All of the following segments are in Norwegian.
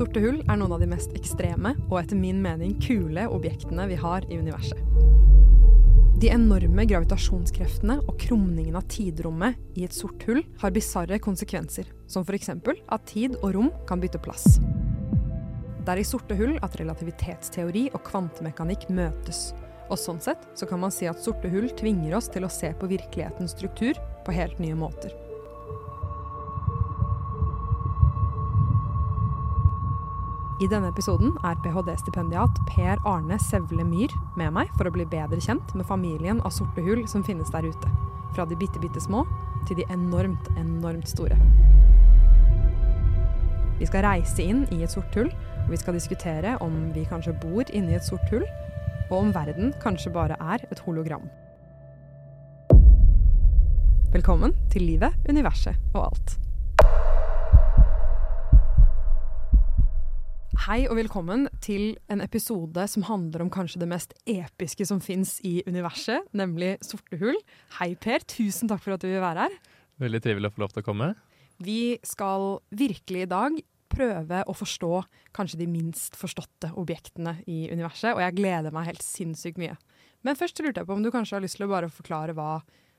Sorte hull er noen av de mest ekstreme og etter min mening kule objektene vi har i universet. De enorme gravitasjonskreftene og krumningen av tidrommet i et sort hull har bisarre konsekvenser, som f.eks. at tid og rom kan bytte plass. Det er i sorte hull at relativitetsteori og kvantemekanikk møtes. Og sånn sett så kan man si at sorte hull tvinger oss til å se på virkelighetens struktur på helt nye måter. I denne episoden er ph.d.-stipendiat Per Arne Sevle Myhr med meg for å bli bedre kjent med familien av sorte hull som finnes der ute. Fra de bitte, bitte små til de enormt, enormt store. Vi skal reise inn i et sort hull, og vi skal diskutere om vi kanskje bor inni et sort hull, og om verden kanskje bare er et hologram. Velkommen til livet, universet og alt. Hei og velkommen til en episode som handler om kanskje det mest episke som fins i universet, nemlig sorte hull. Hei Per, tusen takk for at du vil være her. Veldig trivelig å få lov til å komme. Vi skal virkelig i dag prøve å forstå kanskje de minst forståtte objektene i universet, og jeg gleder meg helt sinnssykt mye. Men først lurte jeg på om du kanskje har lyst til å bare forklare hva,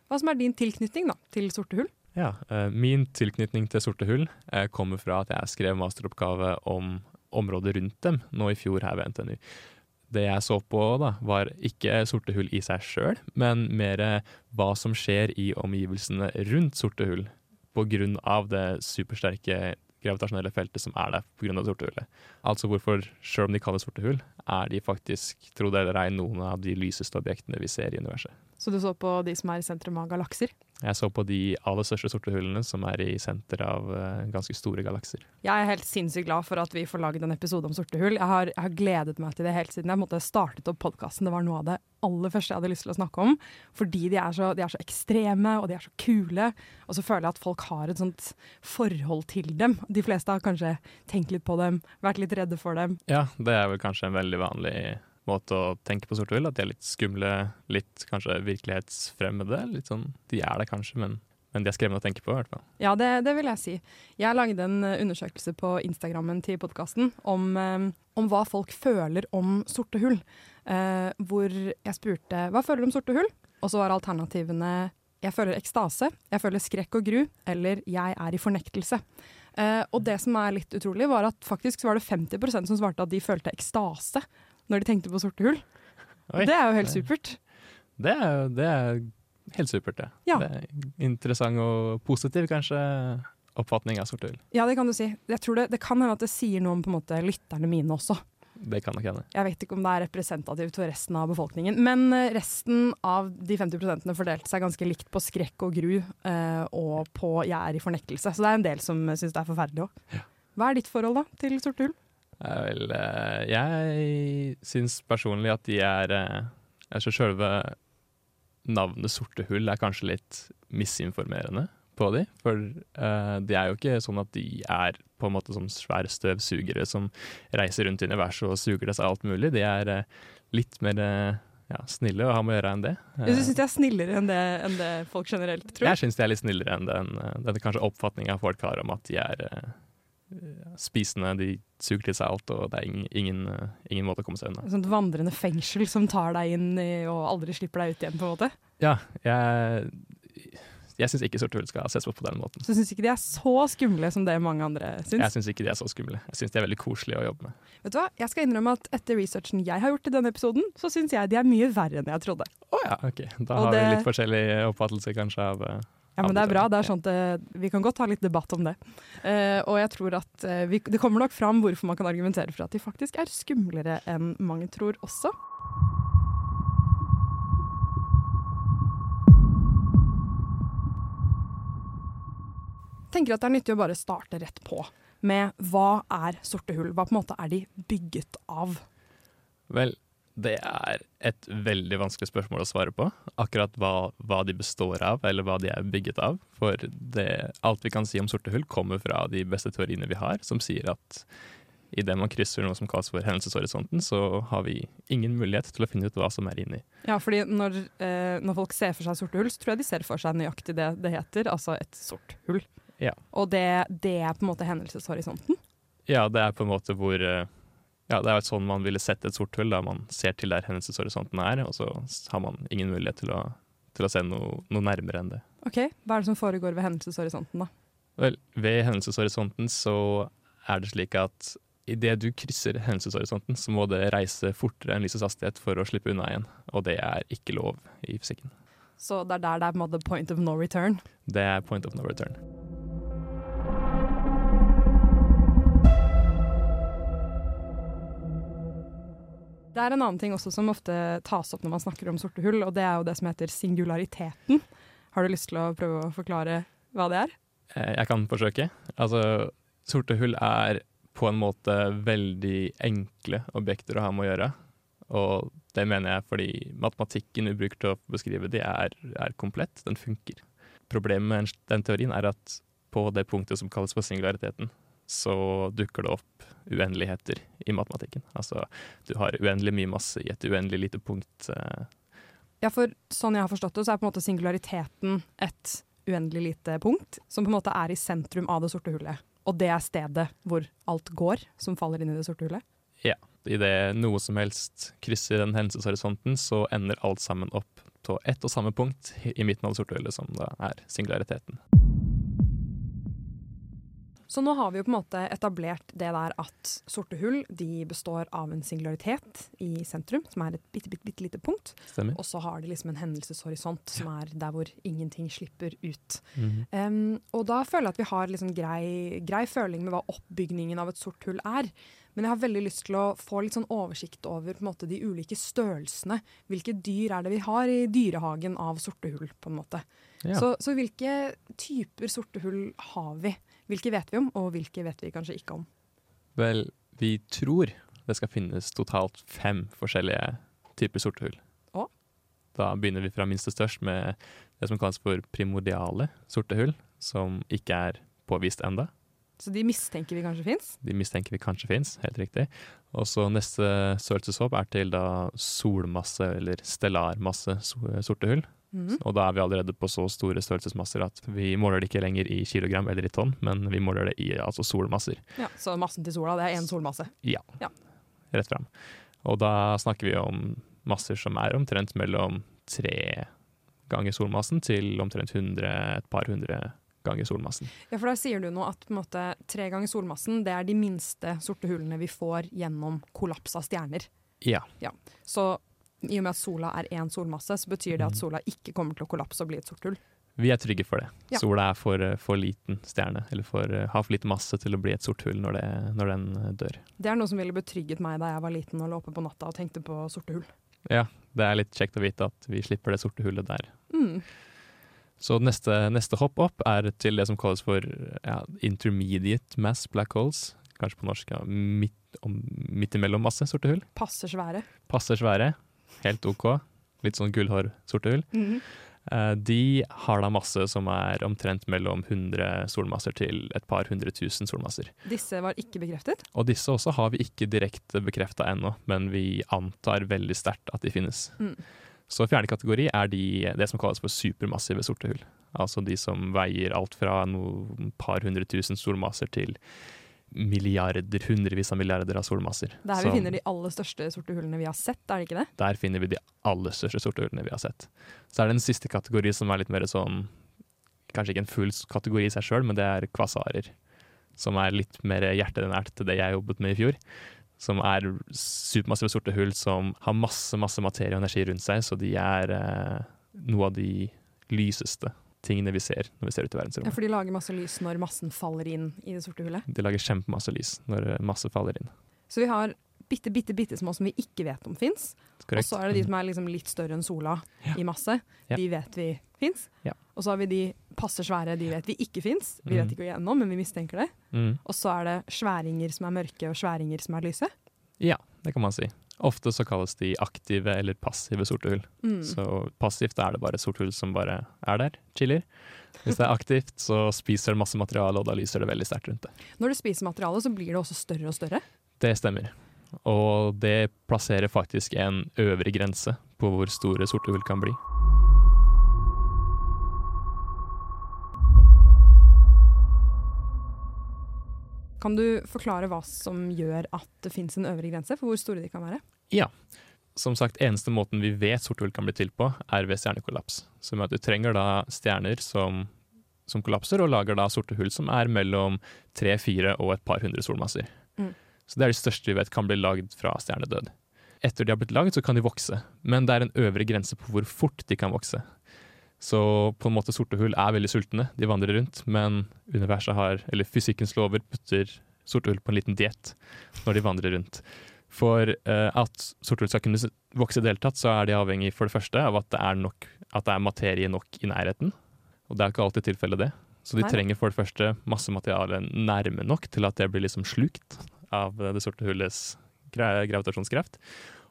hva som er din tilknytning da, til sorte hull? Ja, eh, Min tilknytning til sorte hull eh, kommer fra at jeg skrev masteroppgave om området rundt dem nå i fjor her ved NTNU. Det jeg så på, da, var ikke sorte hull i seg sjøl, men mer hva som skjer i omgivelsene rundt sorte hull pga. det supersterke gravitasjonelle feltet som er der pga. sorte hullet. Altså hvorfor, sjøl om de kaller sorte hull, er de faktisk, tro det eller ei, noen av de lyseste objektene vi ser i universet. Så du så på de som er i sentrum av galakser? Jeg så på de aller største sorte hullene som er i senter av uh, ganske store galakser. Jeg er helt sinnssykt glad for at vi får laget en episode om sorte hull. Jeg har, jeg har gledet meg til det helt siden jeg måtte startet opp podkasten. Det var noe av det aller første jeg hadde lyst til å snakke om. Fordi de er, så, de er så ekstreme, og de er så kule. Og så føler jeg at folk har et sånt forhold til dem. De fleste har kanskje tenkt litt på dem, vært litt redde for dem. Ja, det er vel kanskje en veldig vanlig måte å tenke på sorte hull. At de er litt skumle, litt kanskje virkelighetsfremmede. Litt sånn, De er det kanskje, men, men de er skremmende å tenke på. i hvert fall. Ja, det, det, vil jeg si. Jeg lagde en eh, undersøkelse på Instagrammen til podkasten om, um, om, hva folk føler om sorte hull. Uh, hvor jeg spurte hva føler du om sorte hull? Og så var alternativene jeg føler ekstase, jeg føler skrekk og gru, eller jeg er i fornektelse. Uh, og det som er litt utrolig, var at faktisk var det 50% som svarte at de følte ekstase når de tenkte på sorte hull. Oi, det er jo helt supert. Det er, det er helt supert, det. Ja. det er interessant og positiv, kanskje, oppfatning av sorte hull. Ja, det kan du si. Jeg tror det, det kan hende at det sier noe om på en måte lytterne mine også. Det kan nok hende. Jeg vet ikke om det er representativt for resten av befolkningen. Men eh, resten av de 50 fordelte seg ganske likt på skrekk og gru eh, og på jeg er i fornektelse. Så det er en del som syns det er forferdelig òg. Ja. Hva er ditt forhold da til sorte hull? Vel, eh, jeg syns personlig at de er Altså sjølve navnet Sorte hull er kanskje litt misinformerende på de. For uh, det er jo ikke sånn at de er på en måte som svære støvsugere som reiser rundt i universet og suger til seg alt mulig. De er litt mer ja, snille å ha med å gjøre enn det. Du syns de er snillere enn det, enn det, folk generelt tror? Jeg syns de er litt snillere enn den, den kanskje oppfatninga folk har om at de er spisende, de suger til seg alt, og det er ingen, ingen, ingen måte å komme seg unna. Sånn sånt vandrende fengsel som tar deg inn i, og aldri slipper deg ut igjen, på en måte? Ja, jeg jeg syns ikke sorte hull skal ses på på den måten. Så du syns ikke de er så skumle som det mange andre syns? Jeg syns ikke de er så skumle. Jeg syns de er veldig koselige å jobbe med. Vet du hva, Jeg skal innrømme at etter researchen jeg har gjort i denne episoden, så syns jeg de er mye verre enn jeg trodde. Å oh, ja, ok. Da og har det... vi litt forskjellig oppfattelse kanskje av uh, ja, men det er bra. Det er sånt, uh, vi kan godt ha litt debatt om det. Uh, og jeg tror at uh, vi, det kommer nok fram hvorfor man kan argumentere for at de faktisk er skumlere enn mange tror også. tenker at det er nyttig å bare starte rett på med hva er sorte hull? Hva på en måte er de bygget av? Vel, det er et veldig vanskelig spørsmål å svare på. Akkurat hva, hva de består av, eller hva de er bygget av. For det, alt vi kan si om sorte hull, kommer fra de beste teoriene vi har, som sier at idet man krysser noe som kalles for hendelseshorisonten, så har vi ingen mulighet til å finne ut hva som er inni. Ja, fordi når, eh, når folk ser for seg sorte hull, så tror jeg de ser for seg nøyaktig det det heter, altså et sort hull. Ja. Og det, det, er på en måte hendelseshorisonten? Ja, det er på en måte hvor eh, Ja, det er jo sånn man ville sett et sort hull, da man ser til der hendelseshorisonten er, og så har man ingen mulighet til å, til å se noe, noe nærmere enn det. Ok, Hva er det som foregår ved hendelseshorisonten, da? Vel, ved hendelseshorisonten så er det slik at idet du krysser hendelseshorisonten, så må det reise fortere enn lysets hastighet for å slippe unna igjen, og det er ikke lov i fysikken. Så det er der det er point of no return. Det er point of no return. Det er en annen ting også som ofte tas opp når man snakker om sorte hull, og det er jo det som heter singulariteten. Har du lyst til å prøve å forklare hva det er? Eh, Jeg kan forsøke. Altså, sorte hull er på en måte veldig enkle objekter å ha med å gjøre. Og det mener jeg fordi matematikken vi bruker til å beskrive de, er, er komplett. Den funker. Problemet med den teorien er at på det punktet som kalles for singulariteten, så dukker det opp uendeligheter i matematikken. Altså, du har uendelig mye masse i et uendelig lite punkt. eh, Ja, for sånn jeg har forstått det, så er på en måte singulariteten et uendelig lite punkt, som på en måte er i sentrum av det sorte hullet. Og det er stedet hvor alt går, som faller inn i det sorte hullet. Ja. Idet noe som helst krysser den hendelseshorisonten, så ender alt sammen opp på ett og samme punkt i midten av det sorte hullet, som da er singulariteten. Så nå har vi jo på en måte etablert det der at sorte hull de består av en singularitet i sentrum, som er et bitte, bitte, bitte lite punkt. Stemmer? Og så har de liksom en hendelseshorisont som er der hvor ingenting slipper ut. Mm -hmm. um, og da føler jeg at vi har liksom grei, grei føling med hva oppbygningen av et sort hull er. Men jeg har veldig lyst til å få litt sånn oversikt over måte, de ulike størrelsene. Hvilke dyr er det vi har i dyrehagen av sorte hull, på en måte. Ja. Så, så hvilke typer sorte hull har vi? Hvilke vet vi om, og hvilke vet vi kanskje ikke om? Vel, vi tror det skal finnes totalt fem forskjellige typer sorte hull. Og? Da begynner vi fra minst til størst med det som kalles for primordiale sorte hull, som ikke er påvist enda. Så de mistenker vi kanskje fins? De mistenker vi kanskje fins, helt riktig. Og så neste størrelseshåp er til da solmasse, eller stellarmasse so- sorte hull. Mhm. Og da er vi allerede på så store størrelsesmasser at vi måler det ikke lenger i kilogram eller i tonn, men vi måler det i altså solmasser. Ja, så massen til sola, det er én solmasse. Ja, rett fram. Og da snakker vi om masser som er omtrent mellom tre ganger solmassen til omtrent 100, et par hundre ganger solmassen. Ja, for der sier du nå at måte, tre ganger solmassen det er de minste sorte hullene vi får gjennom kollaps av stjerner. Ja. Så i og med at sola er én solmasse, så betyr det at Mhm. sola ikke kommer til å kollapse og bli et sort hull. Vi er trygge for det. Ja. Sola er for, eh, for liten stjerne, eller for, eh, har for lite masse til å bli et sort hull når, det, når den eh, dør. Det er noe som ville betrygget meg da jeg var liten og lå oppe på natta og tenkte på sorte hull. Ja, det er litt kjekt å vite at vi slipper det sorte hullet der. Mm. Så neste, neste hopp opp er til det som kalles for ja, intermediate mass black holes. Kanskje på norsk ja, midt, om, midt imellom masse sorte hull. Passer svære. Passer svære. Helt OK. Litt sånn gullhår sorte hull. Mm -hmm. uh, De har da masse som er omtrent mellom 100 solmasser til et par hundre tusen solmasser. Disse var ikke bekreftet. Og disse også har vi ikke direkte bekrefta ennå, men vi antar veldig sterkt at de finnes. Mm. Så fjerde kategori er de, det som kalles for supermassive sorte hull. Altså de som veier alt fra noen par hundre tusen solmasser til milliarder, hundrevis av milliarder av solmasser. Der er vi finner de aller største sorte hullene vi har sett, er det ikke det? Der finner vi de aller største sorte hullene vi har sett. Så er det en siste kategori som er litt mer sånn Kanskje ikke en full kategori i seg sjøl, men det er kvasarer. Som er litt mer hjertenært til det jeg jobbet med i fjor. Som er supermassive sorte hull som har masse masse materie og energi rundt seg, så de er eh, noe av de lyseste tingene vi ser når vi ser ut i verdensrommet. Ja. For de lager masse lys når massen faller inn i det sorte hullet. De lager kjempemasse lys når masse faller inn. Så vi har bitte, bitte, bitte små som vi ikke vet om fins. Og så er det de som er liksom litt større enn sola i masse. Ja. De vet vi fins. Ja. Og så har vi de passe svære, de vet vi ikke fins. Vi Mhm. vet ikke ennå, men vi mistenker det. Mm. Og så er det sværinger som er mørke, og sværinger som er lyse. Ja, det kan man si. Ofte så kalles de aktive eller passive sorte hull. Mm. Så passivt er det bare et sort hull som bare er der, chiller. Hvis det er aktivt, så spiser det masse materiale, og da lyser det veldig sterkt rundt det. Når det spiser materiale, så blir det også større og større. Det stemmer. Og det plasserer faktisk en øvre grense på hvor store sorte hull kan bli. Kan du forklare hva som gjør at det fins en øvre grense for hvor store de kan være? Ja. Som sagt, eneste måten vi vet sorte hull kan bli til på, er ved stjernekollaps. Som at du trenger da stjerner som, som kollapser, og lager da sorte hull som er mellom tre, fire og et par hundre solmasser. Mm. Så det er de største vi vet kan bli lagd fra stjernedød. Etter de har blitt lagd, så kan de vokse, men det er en øvre grense på hvor fort de kan vokse. Så på en måte sorte hull er veldig sultne, de vandrer rundt, men universet har, eller fysikkens lover putter sorte hull på en liten diett når de vandrer rundt. For eh, at sorte hull skal kunne vokse i det hele tatt, så er de avhengig for det første av at det er, nok, at det er materie nok i nærheten. Og det er ikke alltid tilfellet det. Så de Nei. trenger for det første masse materiale nærme nok til at det blir liksom slukt av det sorte hullets gra gravitasjonskraft.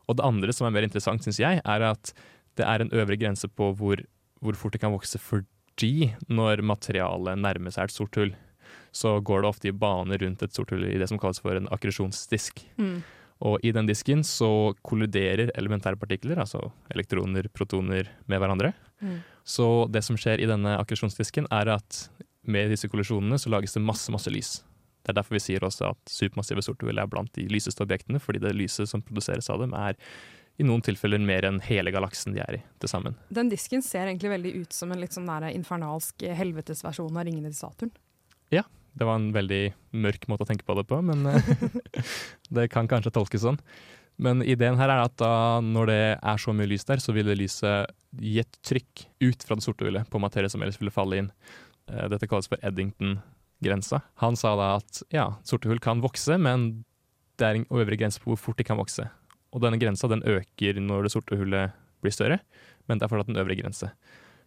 Og det andre som er mer interessant, syns jeg, er at det er en øvre grense på hvor, hvor fort det kan vokse fordi når materialet nærmer seg et sort hull, så går det ofte i bane rundt et sort hull i det som kalles for en akkresjonsdisk. Mm. Og i den disken så kolliderer elementære partikler, altså elektroner, protoner, med hverandre. Mm. Så det som skjer i denne akkresjonsdisken, er at med disse kollisjonene så lages det masse, masse lys. Det er derfor vi sier også at supermassive sorte hull er blant de lyseste objektene, fordi det lyset som produseres av dem, er i noen tilfeller mer enn hele galaksen de er i til sammen. Den disken ser egentlig veldig ut som en litt sånn der infernalsk eh, helvetesversjon av ringene til Saturn. Ja, Det var en veldig mørk måte å tenke på det på, men eh, det kan kanskje tolkes sånn. Men ideen her er at da, når det er så mye lys der, så vil det lyset gi et trykk ut fra det sorte hullet på materie som ellers ville falle inn. Eh, Dette kalles for Eddington-grensa. Han sa da at ja, sorte hull kan vokse, men det er en øvre grense på hvor fort de kan vokse. Og denne grensa den øker når det sorte hullet blir større, men det er fortsatt en øvre grense.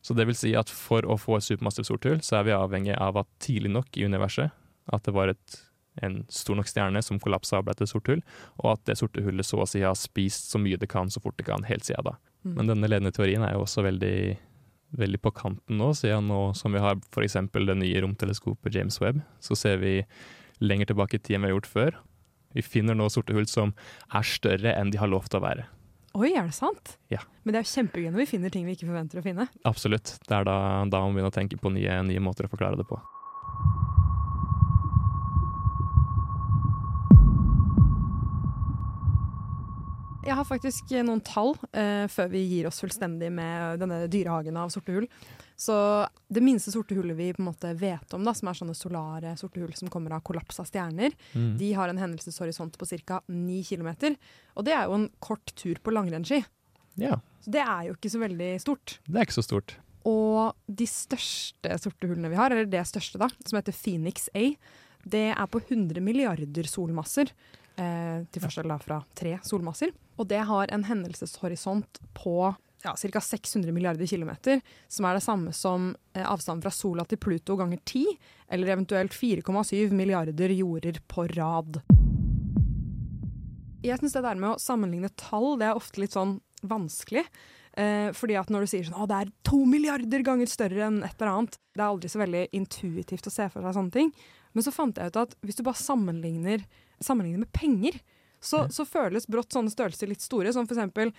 Så det vil si at for å få et supermassivt sort hull, så er vi avhengig av at tidlig nok i universet at det var et, en stor nok stjerne som kollapsa og ble til et sort hull, og at det sorte hullet så å si har spist så mye det kan så fort det kan, helt siden da. Mm. Men denne ledende teorien er jo også veldig, veldig på kanten nå, siden nå som vi har f.eks. det nye romteleskopet James Webb, så ser vi lenger tilbake i tid enn vi har gjort før. Vi finner nå sorte hull som er større enn de har lov til å være. Oi, er det sant? Ja. Men det er jo kjempegøy når vi finner ting vi ikke forventer å finne. Absolutt. Det er da, da vi begynne å tenke på nye, nye måter å forklare det på. Jeg har faktisk noen tall eh, før vi gir oss fullstendig med denne dyrehagen av sorte hull. Så det minste sorte hullet vi på en måte vet om, da, som er sånne solare sorte hull som kommer av kollaps av stjerner, Mm. de har en hendelseshorisont på ca. 9 km. Og det er jo en kort tur på langrennsski. Ja, Så det er jo ikke så veldig stort. det er ikke så stort. Og de største sorte hullene vi har, eller det største da, som heter Phoenix A, det er på 100 milliarder solmasser. Eh, til forskjell da fra tre solmasser. Og det har en hendelseshorisont på ja, ca. 600 milliarder kilometer, som er det samme som eh, avstanden fra sola til Pluto ganger 10, eller eventuelt 4,7 milliarder jorder på rad. Jeg syns det der med å sammenligne tall, det er ofte litt sånn vanskelig. Eh, fordi at når du sier sånn å, det er to milliarder ganger større enn et eller annet, det er aldri så veldig intuitivt å se for seg sånne ting. Men så fant jeg ut at hvis du bare sammenligner, sammenligner med penger, så, så føles brått sånne størrelser litt store. Som for eksempel,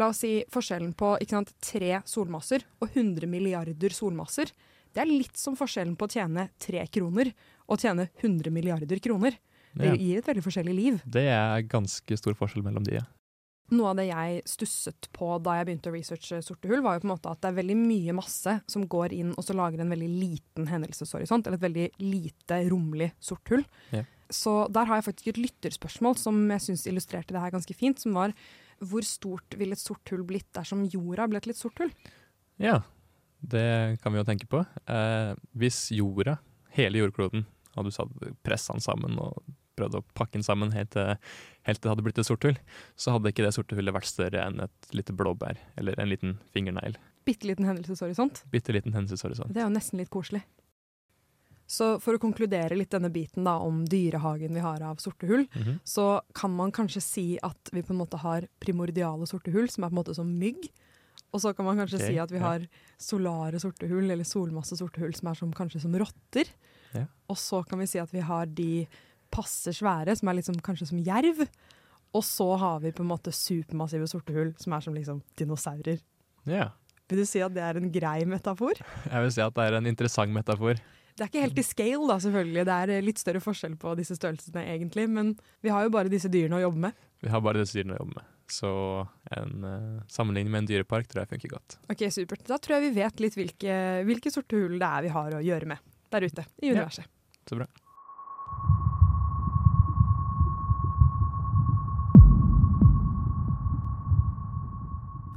la oss si forskjellen på ikke sant, tre solmasser og 100 milliarder solmasser. Det er litt som forskjellen på å tjene tre kroner og tjene 100 milliarder kroner. Det gir et veldig forskjellig liv. Det er ganske stor forskjell mellom de. Noe av det jeg stusset på da jeg begynte å researche sorte hull, var jo på en måte at det er veldig mye masse som går inn og så lager en veldig liten hendelseshorisont, eller et veldig lite rommelig sort hull. Ja. Så der har jeg faktisk et lytterspørsmål som jeg syns illustrerte det her ganske fint, som var hvor stort ville et sort hull blitt dersom jorda ble til et sort hull? Ja, det kan vi jo tenke på. Eh, hvis jorda, hele jordkloden, hadde du pressa den sammen og prøvd å pakke den sammen helt helt til det hadde blitt et sort hull, så hadde ikke det sorte hullet vært større enn et lite blåbær eller en liten fingernegl. Bitte liten hendelseshorisont. Bitte liten hendelseshorisont. Det er jo nesten litt koselig. Så for å konkludere litt denne biten da om dyrehagen vi har av sorte hull, Mhm. så kan man kanskje si at vi på en måte har primordiale sorte hull, som er på en måte som mygg. Og så kan man kanskje okay, si at vi ja. har solare sorte hull, eller solmasse sorte hull, som er som, kanskje som rotter. Ja. Og så kan vi si at vi har de passe svære, som er liksom, kanskje som jerv. Og så har vi på en måte supermassive sorte hull, som er som liksom dinosaurer. Ja. Vil du si at det er en grei metafor? Jeg vil si at det er en interessant metafor. Det er ikke helt i scale, da, selvfølgelig. Det er litt større forskjell på disse størrelsene, egentlig. Men vi har jo bare disse dyrene å jobbe med. Vi har bare disse dyrene å jobbe med. Så en uh, sammenligning med en dyrepark tror jeg funker godt. Ok, Supert. Da tror jeg vi vet litt hvilke, hvilke sorte hull det er vi har å gjøre med der ute i universet. Ja, så bra.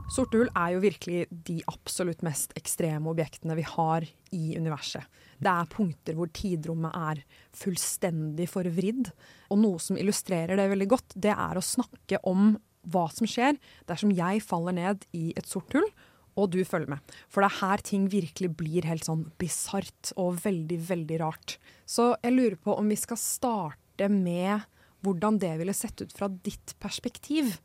Sorte hull er jo virkelig de absolutt mest ekstreme objektene vi har i universet. Det er punkter hvor tidrommet er fullstendig forvridd. Og noe som illustrerer det veldig godt, det er å snakke om hva som skjer dersom jeg faller ned i et sort hull, og du følger med. For det er her ting virkelig blir helt sånn bisart og veldig, veldig rart. Så jeg lurer på om vi skal starte med hvordan det ville sett ut fra ditt perspektiv.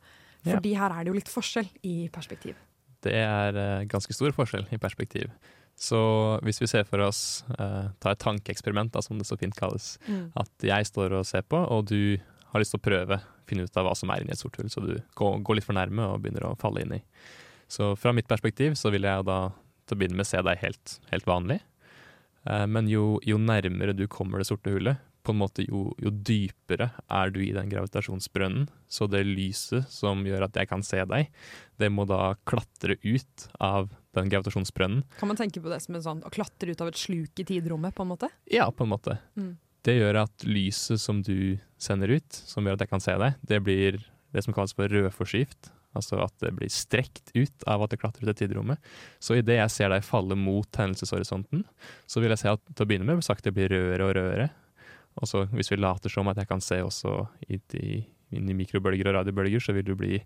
Fordi her er det jo litt forskjell i perspektiv. Det er uh, ganske stor forskjell i perspektiv. Så hvis vi ser for oss, uh, ta et tankeeksperiment, som det så fint kalles, mm. at jeg står og ser på, og du har lyst til å prøve finne ut av hva som er inni et sort hull, så du går, går, litt for nærme og begynner å falle inn i. Så fra mitt perspektiv så vil jeg da til å begynne med se deg helt, helt vanlig. Uh, men jo, jo, nærmere du kommer det sorte hullet, på en måte jo, jo, dypere er du i den gravitasjonsbrønnen. Så det lyset som gjør at jeg kan se deg, det må da klatre ut av den gravitasjonsbrønnen. Kan man tenke på det som en sånn, å klatre ut av et sluk i tidrommet, på en måte? Ja, på en måte. Mm. Det gjør at lyset som du sender ut, som gjør at jeg kan se deg, det blir det som kalles for rødforskift. Altså at det blir strekt ut av at det klatrer ut i tidrommet. Så idet jeg ser deg falle mot hendelseshorisonten, så vil jeg se at til å begynne med sakte blir rødere og rødere. Og så hvis vi later som at jeg kan se også i mikrobølger og radiobølger, så vil du bli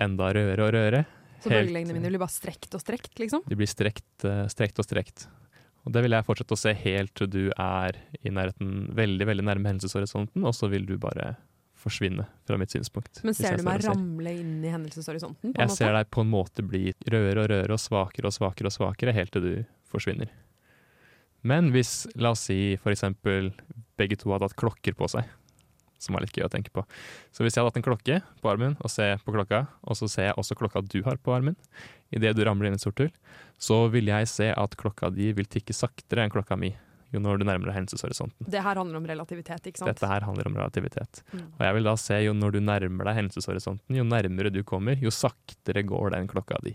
enda rødere og rødere. Så bølgelengdene mine blir bare strekt og strekt, liksom? De blir strekt, uh, strekt og strekt. Og det vil jeg fortsette å se helt til du er i nærheten, veldig veldig nærme hendelseshorisonten, og så vil du bare forsvinne fra mitt synspunkt. Men ser du meg ramle inn i hendelseshorisonten? jeg ser deg på en måte bli rødere og rødere og svakere og svakere og svakere helt til du forsvinner. Men hvis, la oss si eksempel begge to hadde hatt klokker på seg, som er litt gøy å tenke på. Så hvis jeg hadde hatt en klokke på armen og ser på klokka, og så ser jeg også klokka du har på armen, idet du ramler inn i et sort hull, så vil jeg se at klokka di vil tikke saktere enn klokka mi jo når du nærmer deg hendelseshorisonten. Det her handler om relativitet, ikke sant? Dette her handler om relativitet. Mm. Og jeg vil da se jo når du nærmer deg hendelseshorisonten, jo nærmere du kommer, jo saktere går den klokka di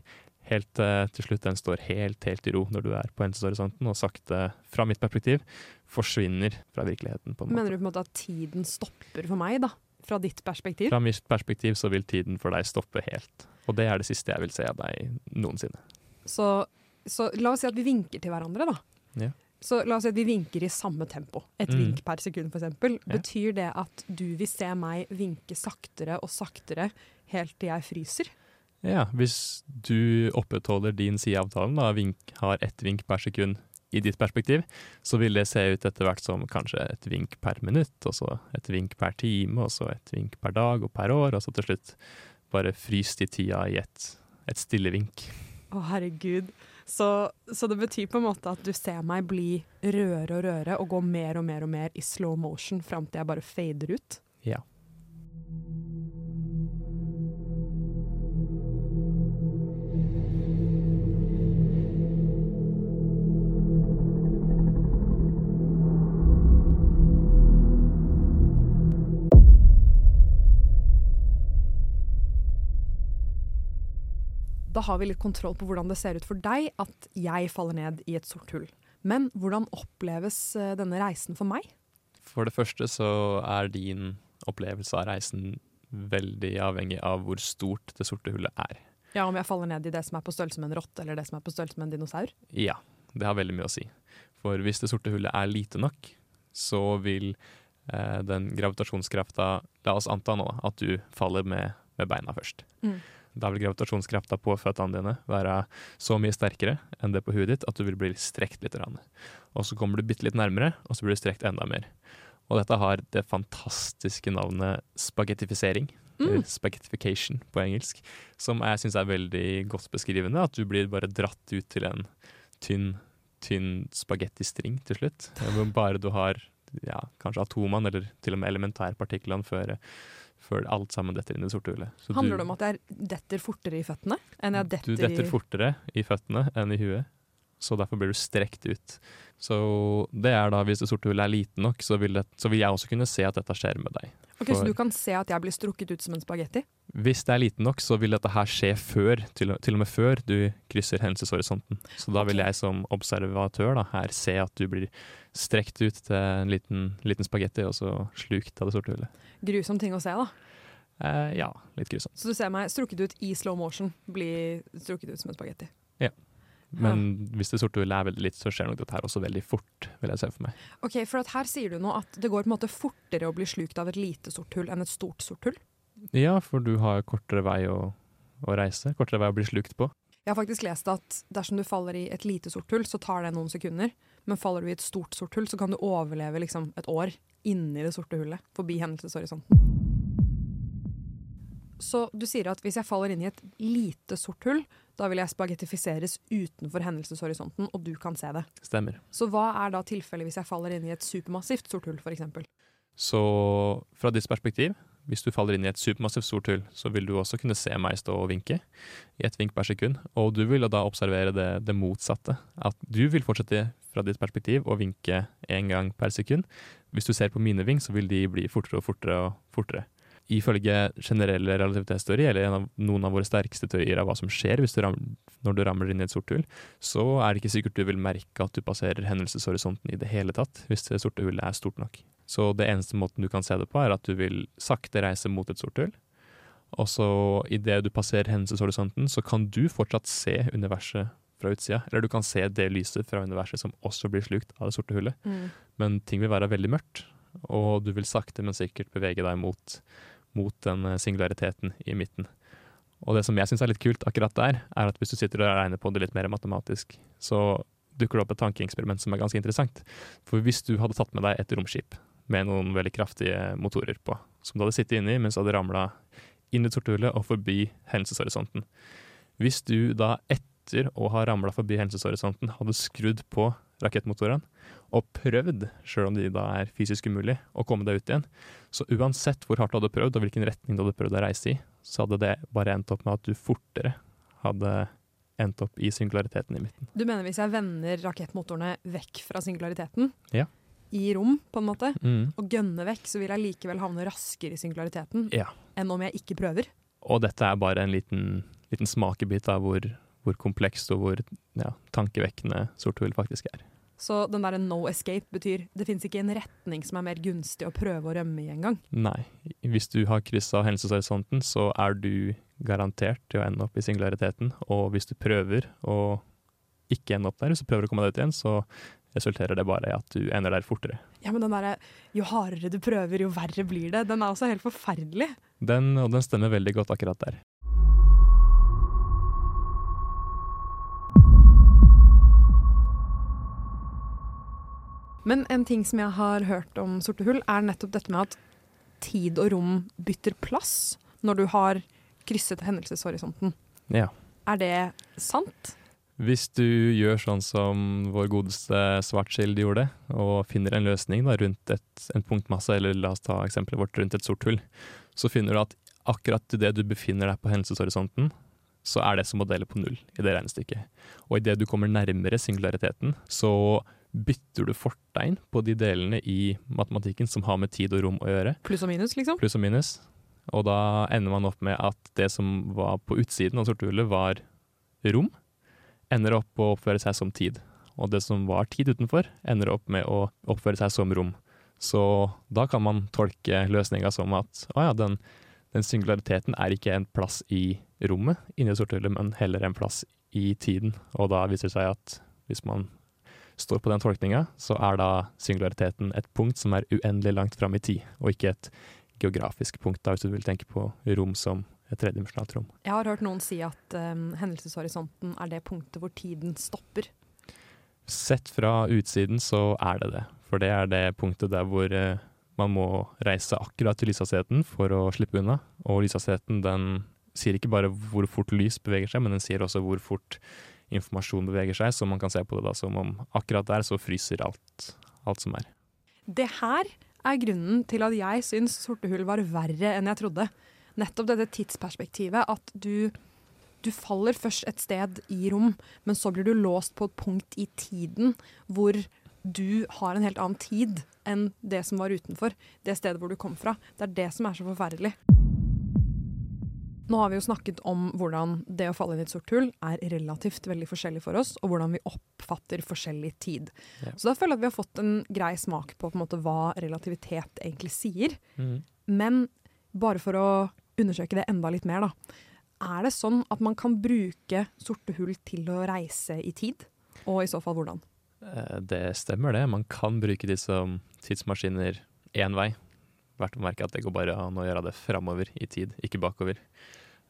helt uh, til slutt den står helt, helt i ro når du er på hendelseshorisonten, og sakte, fra mitt perspektiv, forsvinner fra virkeligheten. på en måte. Mener du på en måte at tiden stopper for meg, da? Fra ditt perspektiv? Fra mitt perspektiv så vil tiden for deg stoppe helt. Og det er det siste jeg vil se av deg noensinne. Så, så la oss si at vi vinker til hverandre, da. Ja. Så la oss si at vi vinker i samme tempo. Et mm. vink per sekund, f.eks. Ja. Betyr det at du vil se meg vinke saktere og saktere helt til jeg fryser? Ja, hvis du opprettholder din side av avtalen, da, vink, har ett vink per sekund i ditt perspektiv, så vil det se ut etter hvert som kanskje et vink per minutt, og så et vink per time, og så et vink per dag og per år, og så til slutt bare fryst i tida i et, et stille vink. Å, herregud. Så, så, det betyr på en måte at du ser meg bli rødere og rødere og gå mer og mer og mer i slow motion fram til jeg bare fader ut? Ja. Da har vi litt kontroll på hvordan det ser ut for deg at jeg faller ned i et sort hull. Men hvordan oppleves eh, denne reisen for meg? For det første så er din opplevelse av reisen veldig avhengig av hvor stort det sorte hullet er. Ja, Om jeg faller ned i det som er på størrelse med en rotte eller det som er på størrelse med en dinosaur? Ja, det har veldig mye å si. For hvis det sorte hullet er lite nok, så vil eh, den gravitasjonskrafta La oss anta nå at du faller med, med beina først. Mm. Da vil gravitasjonskrafta på føttene dine være så mye sterkere enn det på huet ditt at du vil bli strekt litt. Og så kommer du bitte litt nærmere, og så blir du strekt enda mer. Og dette har det fantastiske navnet spagettifisering. Mm. Eller spaghettification på engelsk. Som jeg syns er veldig godt beskrivende. At du blir bare dratt ut til en tynn, tynn spagettistring til slutt. Bare du har ja, kanskje atomene, eller til og med elementærpartiklene før før alt sammen detter inn i det sorte hullet. Så Handler det om at jeg detter fortere i føttene? enn jeg detter Du detter fortere i føttene enn i huet. Så derfor blir du strekt ut. Så det er da, hvis det sorte hullet er lite nok, så vil, det, så vil jeg også kunne se at dette skjer med deg. Ok, For- Så du kan se at jeg blir strukket ut som en spagetti? Hvis det er lite nok, så vil dette her skje før, til, til og med før du krysser hendelseshorisonten. Så da vil jeg som observatør da, her se at du blir strekt ut til en liten, liten spagetti, og så slukt av det sorte hullet. Grusom ting å se, da. Eh, ja, litt grusomt. Så du ser meg strukket ut i slow motion, bli strukket ut som en spagetti. Men hvis det sorte hullet er veldig litt, så skjer nok dette her også veldig fort, vil jeg se for meg. Ok, for at Her sier du nå at det går på en måte fortere å bli slukt av et lite sort hull enn et stort sort hull. Ja, for du har kortere vei å, å reise, kortere vei å bli slukt på. Jeg har faktisk lest at dersom du faller i et lite sort hull, så tar det noen sekunder. Men faller du i et stort sort hull, så kan du overleve liksom et år inni det sorte hullet. Forbi hendelseshorisonten. Så du sier at hvis jeg faller inn i et lite sort hull, da vil jeg spagettifiseres utenfor hendelseshorisonten, og du kan se det. Stemmer. Så hva er da tilfellet hvis jeg faller inn i et supermassivt sort hull, f.eks.? Så fra ditt perspektiv, hvis du faller inn i et supermassivt sort hull, så vil du også kunne se meg stå og vinke i et vink per sekund. Og du vil da observere det, det motsatte. At du vil fortsette fra ditt perspektiv å vinke én gang per sekund. Hvis du ser på mine ving, så vil de bli fortere og fortere og fortere. Ifølge generelle relativitetsteori, eller en av, noen av våre sterkeste teorier av hva som skjer hvis du ram, når du ramler inn i et sort hull, så er det ikke sikkert du vil merke at du passerer hendelseshorisonten i det hele tatt, hvis det sorte hullet er stort nok. Så det eneste måten du kan se det på, er at du vil sakte reise mot et sort hull. Og så idet du passerer hendelseshorisonten, så kan du fortsatt se universet fra utsida. Eller du kan se det lyset fra universet som også blir slukt av det sorte hullet. Men ting vil være veldig mørkt, og du vil sakte, men sikkert bevege deg mot, mot den eh, singulariteten i midten. Og det som jeg syns er litt kult akkurat der, er at hvis du sitter og regner på det litt mer matematisk, så dukker det opp et tankeeksperiment som er ganske interessant. For hvis du hadde tatt med deg et romskip med noen veldig kraftige motorer på, som du hadde sittet inni mens du hadde ramla inn i sorte og forbi hendelseshorisonten. Hvis du da etter å ha ramla forbi hendelseshorisonten hadde skrudd på rakettmotorene og prøvd, sjøl om de da er fysisk umulig, å komme deg ut igjen, så uansett hvor hardt du hadde prøvd og hvilken retning du hadde prøvd å reise i, så hadde det bare endt opp med at du fortere hadde endt opp i singulariteten i midten. Du mener hvis jeg vender rakettmotorene vekk fra singulariteten, Ja. i rom, på en måte, Mm. og gønne vekk, så vil jeg likevel havne raskere i singulariteten Ja. enn om jeg ikke prøver? Og dette er bare en liten, liten smakebit av hvor, hvor komplekst og hvor ja, tankevekkende sort hull faktisk er. Så den derre no escape betyr det fins ikke en retning som er mer gunstig å prøve å rømme i engang. Nei. Hvis du har kryssa hendelseshorisonten, så er du garantert til å ende opp i singulariteten. Og hvis du prøver å ikke ende opp der, hvis du prøver å komme deg ut igjen, så resulterer det bare i at du ender der fortere. Ja, men den derre jo hardere du prøver, jo verre blir det, den er også helt forferdelig. Den, og den stemmer veldig godt akkurat der. Men en ting som jeg har hørt om sorte hull, er nettopp dette med at tid og rom bytter plass når du har krysset hendelseshorisonten. Ja. Er det sant? Hvis du gjør sånn som vår godeste Svartskild gjorde, og finner en løsning da, rundt et, en punktmasse, eller la oss ta eksempelet vårt rundt et sort hull, så finner du at akkurat idet du befinner deg på hendelseshorisonten, så er det som å dele på null i det regnestykket. Og idet du kommer nærmere singulariteten, så bytter du fortegn på de delene i matematikken som har med tid og rom å gjøre, Pluss og minus, liksom? pluss og minus. Og da ender man opp med at det som var på utsiden av sorte hullet, var rom, ender opp å oppføre seg som tid. Og det som var tid utenfor, ender opp med å oppføre seg som rom. Så da kan man tolke løsninga som at å ja, den, den singulariteten er ikke en plass i rommet inni det sorte hullet, men heller en plass i tiden. Og da viser det seg at hvis man står på den tolkninga, så er da singulariteten et punkt som er uendelig langt fram i tid, og ikke et geografisk punkt, da, hvis du vil tenke på rom som et tredimensjonalt rom. Jeg har hørt noen si at um, hendelseshorisonten er det punktet hvor tiden stopper. Sett fra utsiden så er det det, for det er det punktet der hvor uh, man må reise akkurat til lyshastigheten for å slippe unna. Og lyshastigheten den sier ikke bare hvor fort lys beveger seg, men den sier også hvor fort informasjon beveger seg, så man kan se på det da som om akkurat der så fryser alt, alt som er. Det her er grunnen til at jeg syns sorte hull var verre enn jeg trodde. Nettopp dette tidsperspektivet at du du faller først et sted i rom, men så blir du låst på et punkt i tiden hvor du har en helt annen tid enn det som var utenfor. Det stedet hvor du kom fra. Det er det som er så forferdelig. Nå har vi jo snakket om hvordan det å falle inn i et sort hull er relativt veldig forskjellig for oss, og hvordan vi oppfatter forskjellig tid. Ja. Så da føler jeg at vi har fått en grei smak på, på måte, hva relativitet egentlig sier. Mm. Men bare for å undersøke det enda litt mer, da. Er det sånn at man kan bruke sorte hull til å reise i tid? Og i så fall hvordan? Eh, Det stemmer det. Man kan bruke de som tidsmaskiner én vei. Verdt å merke at det går bare an å gjøre det framover i tid, ikke bakover.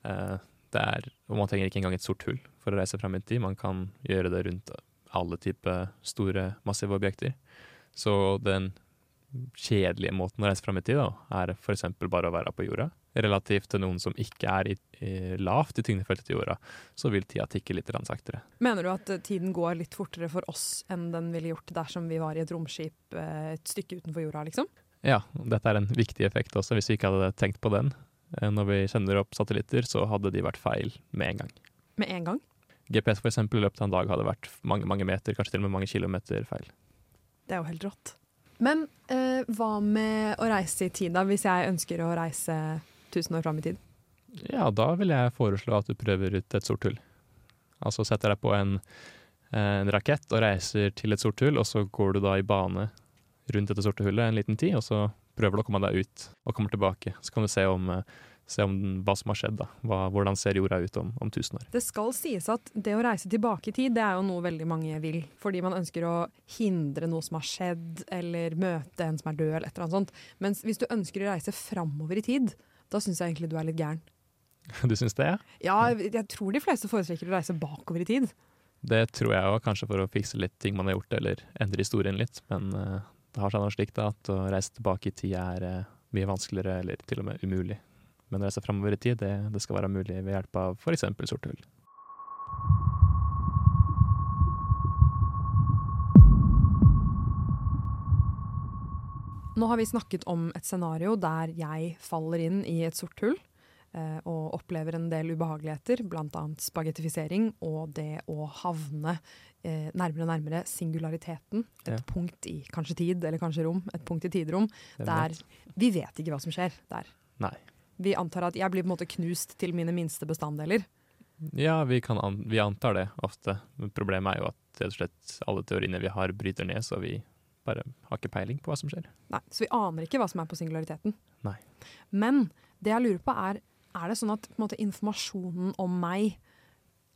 Eh, er, og man trenger ikke engang et sort hull for å reise fram i tid. Man kan gjøre det rundt alle typer store, massive objekter. Så den kjedelige måten å reise fram i tid da, er f.eks. bare å være på jorda. Relativt til noen som ikke er i, i lavt i tyngdefeltet til jorda, så vil tida tikke litt saktere. Mener du at eh, tiden går litt fortere for oss enn den ville gjort dersom vi var i et romskip eh, et stykke utenfor jorda, liksom? Ja, dette er en viktig effekt også. Hvis vi ikke hadde tenkt på den eh, når vi sender opp satellitter, så hadde de vært feil med en gang. Med en gang? GPS for eksempel, i løpet av en dag hadde vært mange, mange meter, kanskje til og med mange kilometer feil. Det er jo helt rått. Men eh, hva med å reise i tid, da? Hvis jeg ønsker å reise 1000 år fram i tid? Ja, da vil jeg foreslå at du prøver ut et sort hull. Altså setter deg på en, en rakett og reiser til et sort hull, og så går du da i bane rundt dette sorte hullet en liten tid, og så prøver du å komme deg ut og kommer tilbake. Så kan du se om, eh, se om hva som har skjedd, da. Hva, hvordan ser jorda ut om, om tusen år. Det skal sies at det å reise tilbake i tid, det er jo noe veldig mange vil. Fordi man ønsker å hindre noe som har skjedd, eller møte en som er død, eller et eller annet sånt. Mens hvis du ønsker å reise framover i tid, da syns jeg egentlig du er litt gæren. Du syns det? Ja, jeg tror de fleste foretrekker å reise bakover i tid. Det tror jeg òg, kanskje for å fikse litt ting man har gjort, eller endre historien litt. Men eh, det har seg noe slikt at å reise tilbake i tid er eh, mye vanskeligere, eller til og med umulig. Men å reise framover i tid, det, det skal være mulig ved hjelp av f.eks. sorte hull. Nå har vi snakket om et scenario der jeg faller inn i et sort hull og opplever en del ubehageligheter, bl.a. spagettifisering og det å havne eh, nærmere og nærmere singulariteten. Et Ja. punkt i kanskje tid eller kanskje rom, et punkt i tiderom. Er der vi vet ikke hva som skjer der. Nei. Vi antar at jeg blir på en måte knust til mine minste bestanddeler. Ja, vi, kan an, vi antar det ofte. Men problemet er jo at rett og slett alle teoriene vi har, bryter ned, så vi bare har ikke peiling på hva som skjer. Nei, så vi aner ikke hva som er på singulariteten. Nei. Men det jeg lurer på er, er det sånn at måte, informasjonen om meg,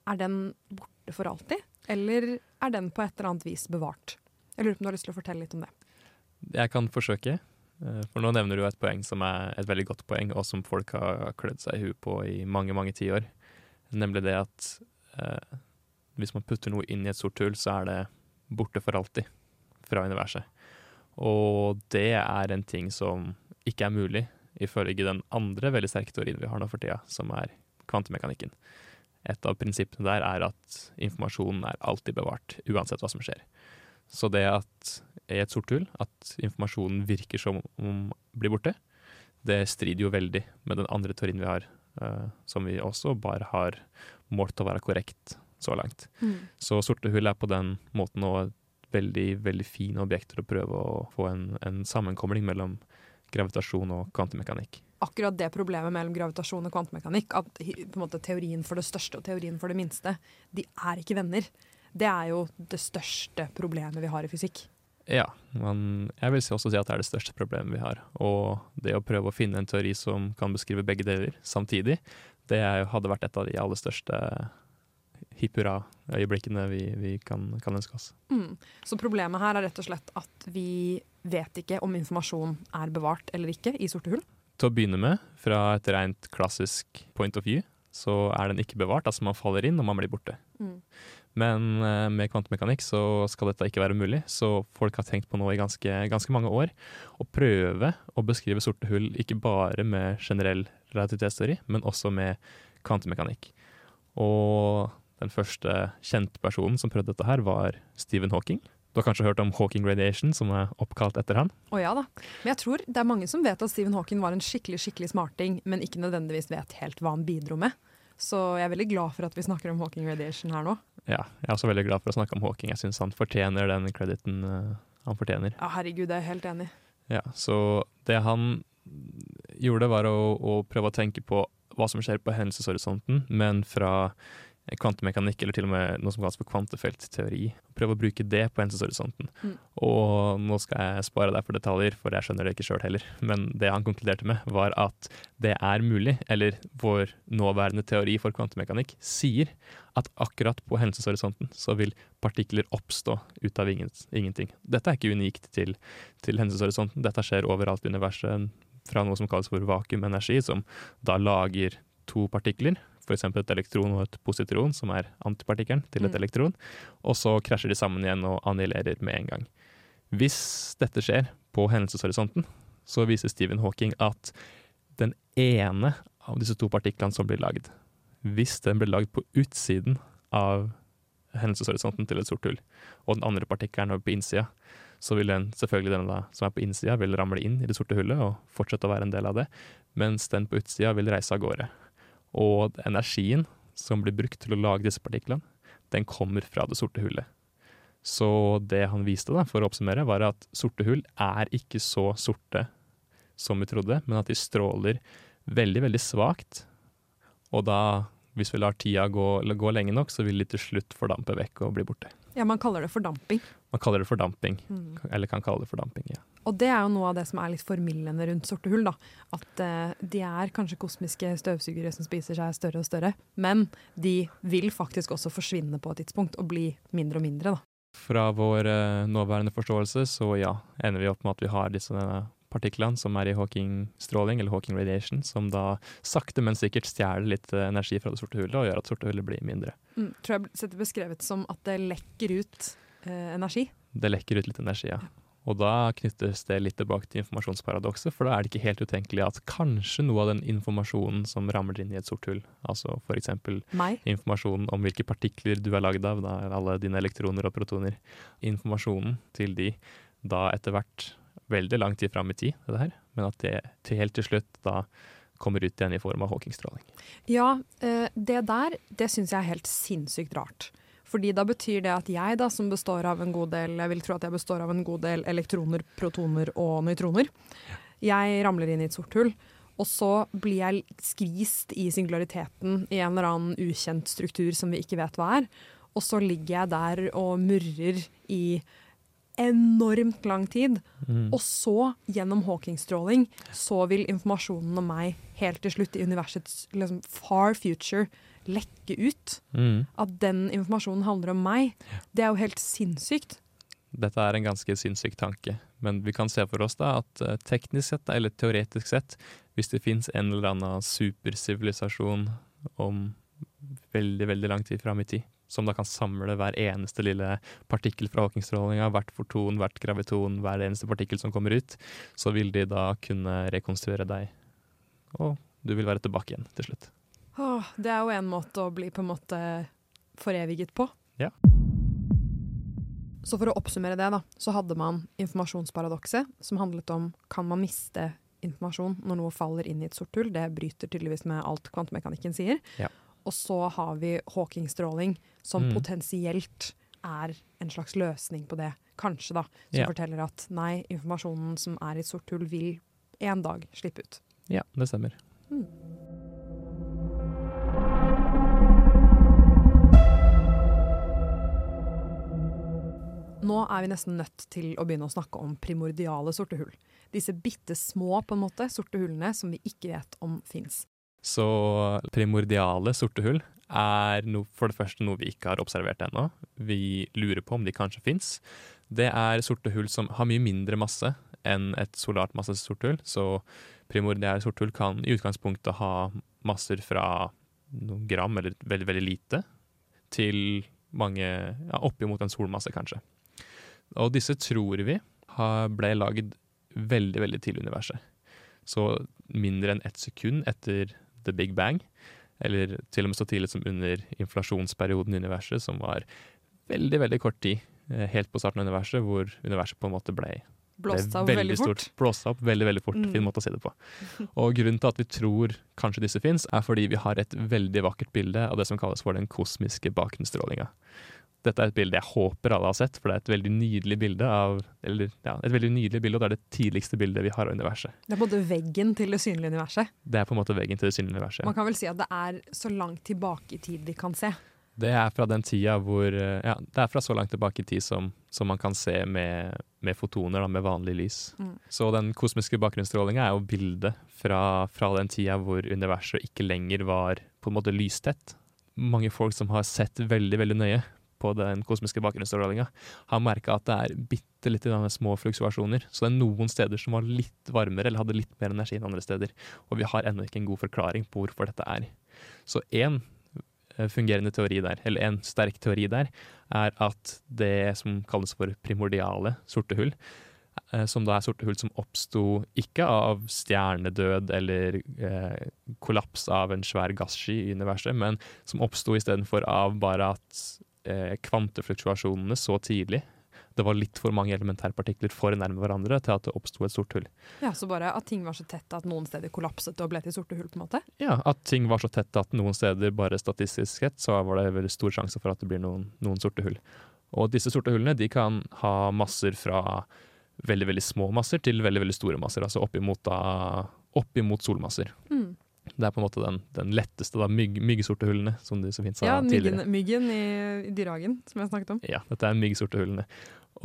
er den borte for alltid? Eller er den på et eller annet vis bevart? Jeg lurer på om du har lyst til å fortelle litt om det. Jeg kan forsøke, eh, for nå nevner du et poeng som er et veldig godt poeng, og som folk har klødd seg i huet på i mange, mange tiår. Nemlig det at eh, hvis man putter noe inn i et sort hull, så er det borte for alltid fra universet. Og det er en ting som ikke er mulig, ifølge den andre veldig sterke teorien vi har nå for tida, som er kvantemekanikken. Et av prinsippene der er at informasjonen er alltid bevart, uansett hva som skjer. Så det at i et sort hull, at informasjonen virker som om blir borte, det strider jo veldig med den andre teorien vi har, uh, som vi også bare har målt å være korrekt så langt. Så sorte hull er på den måten også veldig, veldig fine objekter å prøve å få en, en sammenkobling mellom gravitasjon og kvantemekanikk. Akkurat det problemet mellom gravitasjon og kvantemekanikk, at måte, teorien for det største og teorien for det minste, de er ikke venner. Det er jo det største problemet vi har i fysikk. Ja, men jeg vil også si at det er det største problemet vi har. Og det å prøve å finne en teori som kan beskrive begge deler samtidig, det hadde vært et av de aller største hipp hurra-øyeblikkene vi, vi kan, kan ønske oss. Mm. Så problemet her er rett og slett at vi vet ikke om informasjon er bevart eller ikke i sorte hull. Til å begynne med, fra et rent klassisk point of view, så er den ikke bevart. Altså man faller inn og man blir borte. Men eh, med kvantemekanikk så skal dette ikke være mulig, så folk har tenkt på nå i ganske, ganske mange år å prøve å beskrive sorte hull ikke bare med generell relativitetsteori, men også med kvantemekanikk. Og den første kjente personen som prøvde dette her, var Stephen Hawking. Du har kanskje hørt om Hawking Radiation, som er oppkalt etter han? Å ja da. Men jeg tror det er mange som vet at Stephen Hawking var en skikkelig skikkelig smarting, men ikke nødvendigvis vet helt hva han bidro med. Så jeg er veldig glad for at vi snakker om Hawking radiation her nå. Ja, jeg er også veldig glad for å snakke om Hawking. Jeg syns han fortjener den crediten uh, han fortjener. Ja, herregud, jeg er helt enig. Ja, så det han gjorde, var å, å prøve å tenke på hva som skjer på hendelseshorisonten, men fra kvantemekanikk, eller til og med noe som kalles for kvantefeltteori. Prøve å bruke det på hendelseshorisonten. Mm. Og nå skal jeg spare deg for detaljer, for jeg skjønner det ikke sjøl heller. Men det han konkluderte med, var at det er mulig, eller vår nåværende teori for kvantemekanikk sier at akkurat på hendelseshorisonten så vil partikler oppstå ut av ingenting. Dette er ikke unikt til, til hendelseshorisonten, dette skjer overalt i universet fra noe som kalles for vakuumenergi, som da lager to partikler f.eks. et elektron og et positron, som er antipartikkelen til et mm. elektron, og så krasjer de sammen igjen og annihilerer med en gang. Hvis dette skjer på hendelseshorisonten, så viser Stephen Hawking at den ene av disse to partiklene som blir lagd, hvis den blir lagd på utsiden av hendelseshorisonten til et sort hull, og den andre partikkelen på innsida, så vil den selvfølgelig den da, som er på innsida, vil ramle inn i det sorte hullet og fortsette å være en del av det, mens den på utsida vil reise av gårde. Og energien som blir brukt til å lage disse partiklene, den kommer fra det sorte hullet. Så det han viste, da, for å oppsummere, var at sorte hull er ikke så sorte som vi trodde, men at de stråler veldig, veldig svakt. Og da, hvis vi lar tida gå, gå lenge nok, så vil de til slutt fordampe vekk og bli borte. Ja, man kaller det fordamping. Man kaller det fordamping, mm. eller kan kalle det fordamping, ja. Og det er jo noe av det som er litt formildende rundt sorte hull. da. At uh, de er kanskje kosmiske støvsugere som spiser seg større og større, men de vil faktisk også forsvinne på et tidspunkt og bli mindre og mindre. da. Fra vår uh, nåværende forståelse så ja, ender vi opp med at vi har disse partiklene som er i Hawking-stråling, eller Hawking radiation, som da sakte, men sikkert stjeler litt eh, energi fra det sorte hullet og gjør at sorte hullet blir mindre. Mm, tror jeg setter beskrevet som at det lekker ut eh, energi. Det lekker ut litt energi, ja. Og da knyttes det litt tilbake til informasjonsparadokset, for da er det ikke helt utenkelig at kanskje noe av den informasjonen som ramler inn i et sort hull, altså f.eks. informasjonen om hvilke partikler du er lagd av, da, alle dine elektroner og protoner, informasjonen til de da etter hvert veldig lang tid fram i tid, det her, men at det til helt til slutt da kommer ut igjen i form av Hawking-stråling. Ja, eh, det der det syns jeg er helt sinnssykt rart. Fordi da betyr det at jeg, da, som består av en god del Jeg vil tro at jeg består av en god del elektroner, protoner og nøytroner. Jeg ramler inn i et sort hull. Og så blir jeg skvist i singulariteten i en eller annen ukjent struktur som vi ikke vet hva er. Og så ligger jeg der og murrer i enormt lang tid. Mm. Og så, gjennom Hawking-stråling, så vil informasjonen om meg helt til slutt i universets liksom, far future lekke ut. Mm. At den informasjonen handler om meg. Det er jo helt sinnssykt. Dette er en ganske sinnssyk tanke, men vi kan se for oss da at uh, teknisk sett, eller teoretisk sett, hvis det fins en eller annen supersivilisasjon om veldig, veldig lang tid fram i tid, som da kan samle hver eneste lille partikkel fra Hawking-strålinga, hvert forton, hvert graviton, hver eneste partikkel som kommer ut, så vil de da kunne rekonstruere deg. Og du vil være tilbake igjen til slutt. Åh, det er jo en måte å bli på en måte foreviget på. Ja. Så for å oppsummere det, da, så hadde man informasjonsparadokset, som handlet om kan man miste informasjon når noe faller inn i et sort hull. Det bryter tydeligvis med alt kvantemekanikken sier. Ja. Og så har vi Hawking-stråling, som mm. potensielt er en slags løsning på det. Kanskje, da. Som ja. forteller at nei, informasjonen som er i et sort hull, vil en dag slippe ut. Ja, det stemmer. Mm. Nå er vi nesten nødt til å begynne å snakke om primordiale sorte hull. Disse bitte små på en måte, sorte hullene som vi ikke vet om fins. Så primordiale sorte hull er no, for det første noe vi ikke har observert ennå. Vi lurer på om de kanskje fins. Det er sorte hull som har mye mindre masse enn et solart masse sort hull. Så primordiale sorte hull kan i utgangspunktet ha masser fra noen gram, eller veldig, veldig lite, til mange ja, oppimot en solmasse, kanskje. Og disse tror vi ble lagd veldig, veldig tidlig i universet. Så mindre enn ett sekund etter the big bang. Eller til og med så tidlig som under inflasjonsperioden i universet, som var veldig, veldig kort tid. Eh, helt på starten av universet, hvor universet på en måte ble opp ble veldig fort. stort. Blåste opp veldig veldig fort. Mm. Fin måte å si det på. Og grunnen til at vi tror kanskje disse fins, er fordi vi har et veldig vakkert bilde av det som kalles for den kosmiske bakgrunnsstrålinga. Dette er et bilde jeg håper alle har sett, for det er et veldig nydelig bilde av Eller ja, et veldig nydelig bilde, og det er det tidligste bildet vi har av universet. Det er både veggen til det synlige universet. Det er på en måte veggen til det synlige universet. Man kan vel si at det er så langt tilbake i tid vi kan se. Det er fra den tida hvor eh, Ja, det er fra så langt tilbake i tid som, som man kan se med, med fotoner, da, med vanlig lys. Mm. Så den kosmiske bakgrunnsstrålinga er jo bildet fra, fra den tida hvor universet ikke lenger var på en måte lystett. Mange folk som har sett veldig, veldig nøye på den kosmiske bakgrunnsstrålinga, har merka at det er bitte litt små fluksuasjoner. Så det er noen steder som var litt varmere eller hadde litt mer energi enn andre steder. Og vi har ennå ikke en god forklaring på hvorfor dette er. Så én fungerende teori der, eller en sterk teori der, er at det som kalles for primordiale sorte hull, eh, som da er sorte hull som oppsto ikke av stjernedød eller eh, kollaps av en svær gassky i universet, men som oppsto istedenfor av bare at eh, kvantefluktuasjonene så tidlig det var litt for mange elementærpartikler for nærme hverandre til at det oppsto et sort hull. Ja, Så bare at ting var så tett at noen steder kollapset og ble til sorte hull? på en måte? Ja, At ting var så tett at noen steder bare statistisk sett så var det veldig stor sjanse for at det blir noen, noen sorte hull. Og disse sorte hullene de kan ha masser fra veldig veldig små masser til veldig veldig store masser. Altså oppimot, da, oppimot solmasser. Mm. Det er på en måte den, den letteste, av mygg, myggsortehullene. som de så fint sa Ja, tidligere. myggen, myggen i, i dyrehagen, som jeg snakket om. Ja, dette er myggsortehullene.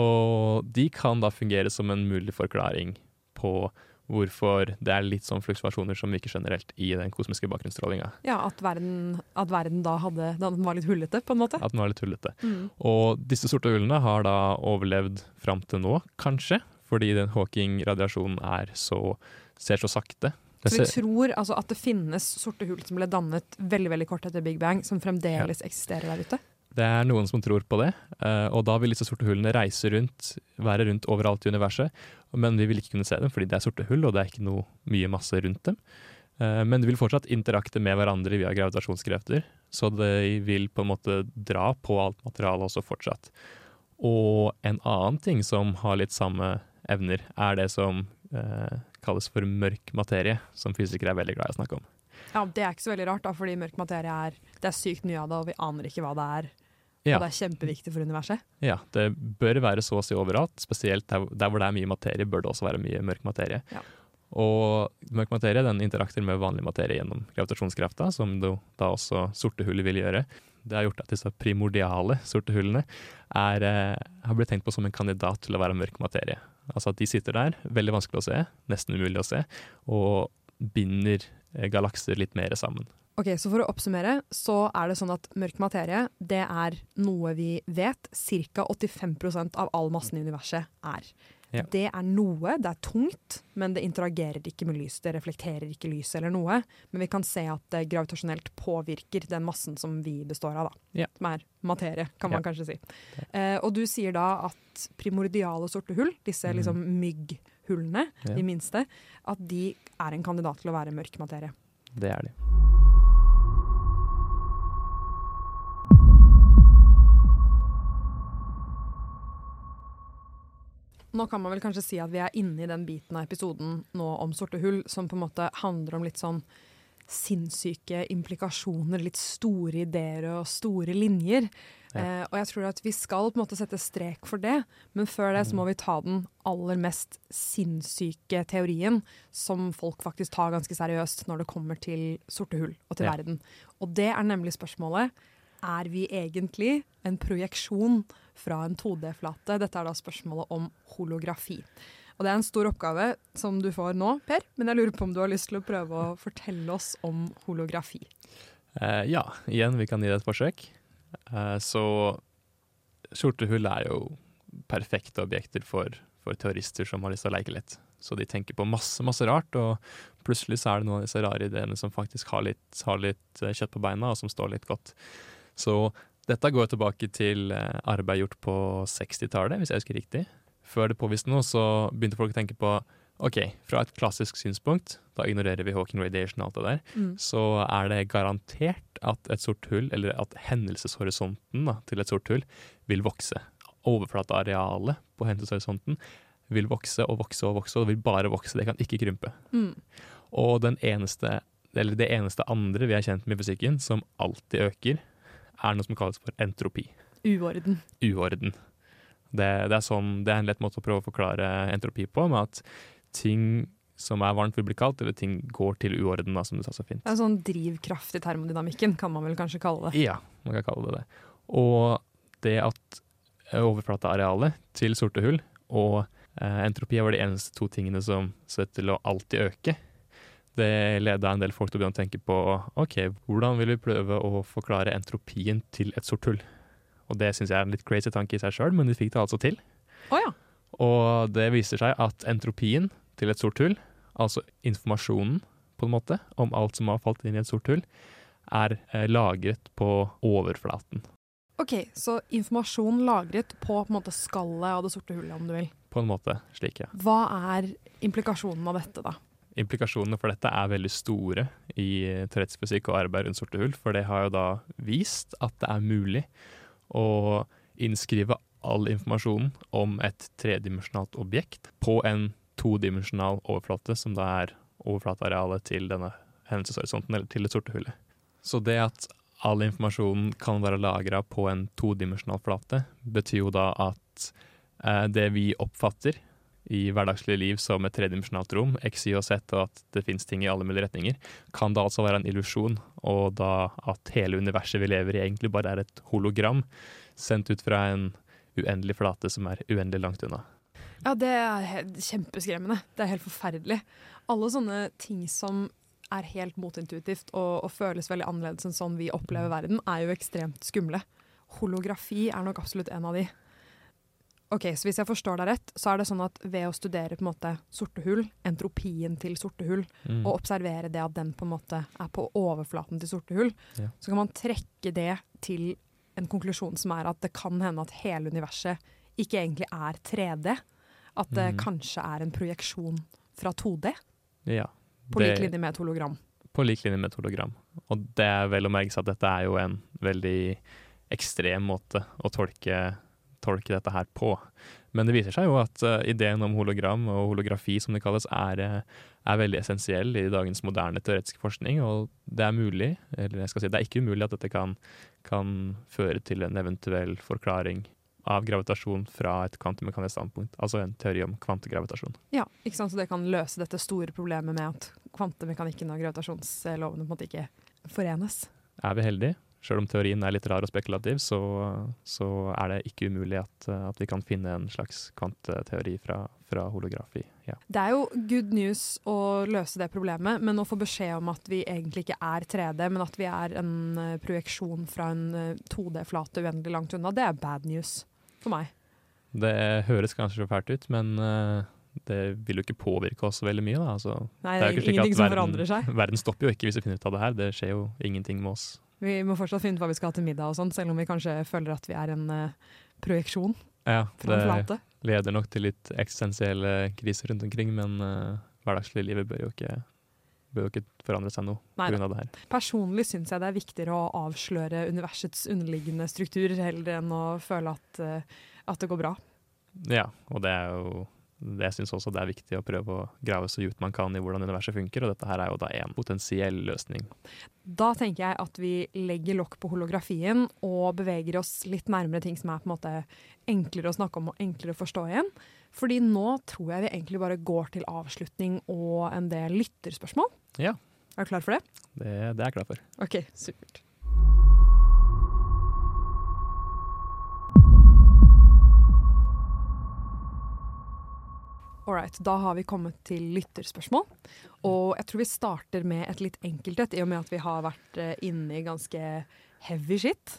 Og de kan da fungere som en mulig forklaring på hvorfor det er litt sånn fluksuasjoner som virker generelt i den kosmiske bakgrunnsstrålinga. Ja, at verden, at verden da hadde den var litt hullete, på en måte. At den var litt hullete. Mm. Og disse sorte hullene har da overlevd fram til nå, kanskje, fordi den Hawking-radiasjonen er så ser så sakte. Så vi tror altså at det finnes sorte hull som ble dannet veldig veldig kort etter Big Bang, som fremdeles eksisterer der ute? Det er noen som tror på det, eh, og da vil disse sorte hullene reise rundt, være rundt overalt i universet. Men vi vil ikke kunne se dem, fordi det er sorte hull, og det er ikke noe mye masse rundt dem. Eh, Men de vil fortsatt interakte med hverandre via gravitasjonskrefter, så de vil på en måte dra på alt materialet også fortsatt. Og en annen ting som har litt samme evner, er det som eh, kalles for mørk materie, som fysikere er veldig glad i å snakke om. Ja, Det er ikke så veldig rart, da, fordi mørk materie er Det er sykt mye av det, og vi aner ikke hva det er. Ja. Og det er kjempeviktig for universet. Ja, det bør være så å si overalt. Spesielt der, der hvor det er mye materie, bør det også være mye mørk materie. Ja. Og mørk materie den interakter med vanlig materie gjennom gravitasjonskrafta, som da, da også sorte hull vil gjøre. Det har gjort at disse primordiale sorte hullene er, eh, har blitt tenkt på som en kandidat til å være mørk materie. Altså at de sitter der, veldig vanskelig å se, nesten umulig å se, og binder eh, galakser litt mer sammen. Ok, Så for å oppsummere, så er det sånn at mørk materie det er noe vi vet ca. 85% av all massen i universet er. Ja. Det er noe, det er tungt, men det interagerer ikke med lys. Det reflekterer ikke lys eller noe. Men vi kan se at det gravitasjonelt påvirker den massen som vi består av. da. Ja. Som er materie, kan man Ja. kanskje si. Eh, og du sier da at primordiale sorte hull, disse mm. liksom mygghullene, de minste, at de er en kandidat til å være mørk materie. Det er de. Nå kan man vel kanskje si at vi er inne i den biten av episoden nå om sorte hull, som på en måte handler om litt sånn sinnssyke implikasjoner, litt store ideer og store linjer. Ja. Eh, og jeg tror at vi skal på en måte sette strek for det, men før det så må vi ta den aller mest sinnssyke teorien, som folk faktisk tar ganske seriøst når det kommer til sorte hull og til Ja. verden. Og det er nemlig spørsmålet er vi egentlig en projeksjon fra en 2D-flate? Dette er da spørsmålet om holografi. Og det er en stor oppgave som du får nå, Per, men jeg lurer på om du har lyst til å prøve å fortelle oss om holografi. Eh, ja, igjen, vi kan gi det et forsøk. Eh, så skjortehull er jo perfekte objekter for, for teorister som har lyst til å leke litt. Så de tenker på masse, masse rart, og plutselig så er det noen av disse rare ideene som faktisk har litt, har litt eh, kjøtt på beina, og som står litt godt. Så dette går tilbake til eh, arbeid gjort på 60-tallet, hvis jeg husker riktig. Før det påviste noe, så begynte folk å tenke på OK, fra et klassisk synspunkt, da ignorerer vi Hawking radiation og alt det der, Mm. så er det garantert at et sort hull, eller at hendelseshorisonten da, til et sort hull, vil vokse. Overflatearealet på hendelseshorisonten vil vokse og vokse og vokse, og det vil bare vokse, det kan ikke krympe. Mm. Og den eneste, eller det eneste andre vi er kjent med i fysikken som alltid øker, er noe som kalles for entropi. Uorden. Uorden. Det, det, er sånn, det er en lett måte å prøve å forklare entropi på, med at ting som er varmt, vil bli kaldt, eller ting går til uorden, da, som du sa så fint. Det er sånn drivkraft i termodynamikken, kan man vel kanskje kalle det. Ja, man kan kalle det det. Og det at overflatearealet til sorte hull og eh, entropi var de eneste to tingene som ser ut til å alltid øke. Det leda en del folk til å begynne å tenke på ok, hvordan vil vi prøve å forklare entropien til et sort hull. Og det syns jeg er en litt crazy tanke i seg sjøl, men de fikk det altså til. Oh, ja. Og det viser seg at entropien til et sort hull, altså informasjonen på en måte om alt som har falt inn i et sort hull, er eh, lagret på overflaten. Ok, Så informasjon lagret på, på en måte, skallet av det sorte hullet, om du vil. På en måte, slik, ja. Hva er implikasjonen av dette, da? Implikasjonene for dette er veldig store i teoretisk og arbeid rundt sorte hull, for det har jo da vist at det er mulig å innskrive all informasjonen om et tredimensjonalt objekt på en todimensjonal overflate, som da er overflatearealet til denne hendelseshorisonten, eller til det sorte hullet. Så det at all informasjonen kan være lagra på en todimensjonal flate, betyr jo da at eh, det vi oppfatter i hverdagslig liv som et tredimensjonalt rom, x, y og z, og at det fins ting i alle mulige retninger, kan det altså være en illusjon, og da at hele universet vi lever i egentlig bare er et hologram sendt ut fra en uendelig flate som er uendelig langt unna. Ja, det er kjempeskremmende. Det er helt forferdelig. Alle sånne ting som er helt motintuitivt og, og, føles veldig annerledes enn sånn vi opplever verden, er jo ekstremt skumle. Holografi er nok absolutt en av de. Ok, så Hvis jeg forstår deg rett, så er det sånn at ved å studere på en måte sorte hull, entropien til sorte hull, mm. og observere det at den på en måte er på overflaten til sorte hull, ja. så kan man trekke det til en konklusjon som er at det kan hende at hele universet ikke egentlig er 3D. At det mm. kanskje er en projeksjon fra 2D. Ja, på lik linje med et hologram. På lik linje med et hologram. Og det er vel å merke seg at dette er jo en veldig ekstrem måte å tolke, tolke dette her på. Men det viser seg jo at uh, ideen om hologram og holografi, som det kalles, er, uh, er, veldig essensiell i dagens moderne teoretiske forskning. Og det er mulig, eller jeg skal si det er ikke umulig at dette kan, kan føre til en eventuell forklaring av gravitasjon fra et kvantemekanisk standpunkt. Altså en teori om kvantegravitasjon. Ja, ikke sant? så det kan løse dette store problemet med at kvantemekanikken og gravitasjonslovene på en måte ikke forenes. Er vi heldige? Selv om teorien er litt rar og spekulativ, så, så er det ikke umulig at, at, vi kan finne en slags kvanteteori fra, fra holografi. Ja. Det er jo good news å løse det problemet, men å få beskjed om at vi egentlig ikke er 3D, men at vi er en uh, projeksjon fra en uh, eh, 2D-flate uendelig langt unna, det er bad news for meg. Det høres kanskje så fælt ut, men uh, det vil jo ikke påvirke oss veldig mye. Da. Altså, Nei, det er, jo ikke som forandrer seg. Verden stopper jo ikke hvis vi finner ut av det her. Det skjer jo ingenting med oss. Vi må fortsatt finne ut hva vi skal ha til middag og sånt, selv om vi kanskje føler at vi er en uh, projeksjon. Ja, det leder nok til litt eksistensielle kriser rundt omkring, men uh, hverdagslig livet bør jo ikke bør jo ikke forandre seg noe pga. det her. Personlig syns jeg det er viktigere å avsløre universets underliggende strukturer heller enn å føle at, uh, at det går bra. Ja, og det er jo jeg syns også det er viktig å prøve å grave så dypt man kan i hvordan universet funker, og dette her er jo da en potensiell løsning. Da tenker jeg at vi legger lokk på holografien og beveger oss litt nærmere ting som er på en måte enklere å snakke om og enklere å forstå igjen. Fordi nå tror jeg vi egentlig bare går til avslutning og en del lytterspørsmål. Ja. Er du klar for det? Det, det er jeg klar for. Ok, supert. Alright, da har vi kommet til lytterspørsmål. Og jeg tror vi starter med et litt enkelt et, i og med at vi har vært uh, inne i ganske heavy shit.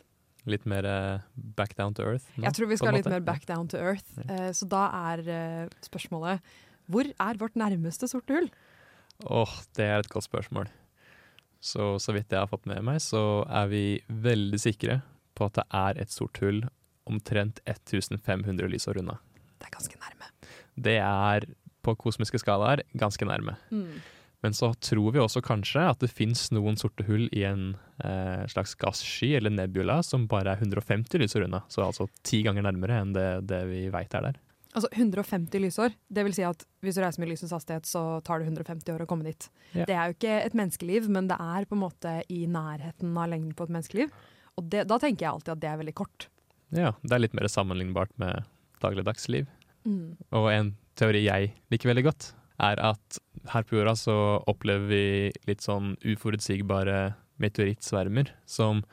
Litt mer uh, back down to earth? Nå, jeg tror vi skal litt mer back down to earth. Uh, så da er uh, spørsmålet Hvor er vårt nærmeste sorte hull? Åh, oh, det er et godt spørsmål. Så, så vidt jeg har fått med meg, så er vi veldig sikre på at det er et sort hull omtrent 1500 lysår unna. Det er ganske nærme. Det er på kosmiske skalaer ganske nærme. Mm. Men så tror vi også kanskje at det fins noen sorte hull i en eh, slags gassky eller nebula som bare er 150 lysår unna. Så altså ti ganger nærmere enn det, det vi veit er der. Altså 150 lysår, det vil si at hvis du reiser med lysets hastighet, så tar det 150 år å komme dit. Ja. Det er jo ikke et menneskeliv, men det er på en måte i nærheten av lengden på et menneskeliv. Og det, da tenker jeg alltid at det er veldig kort. Ja, det er litt mer sammenlignbart med dagligdags liv. Mm. Og en teori jeg liker veldig godt, er at her på jorda så opplever vi litt sånn uforutsigbare meteorittsvermer som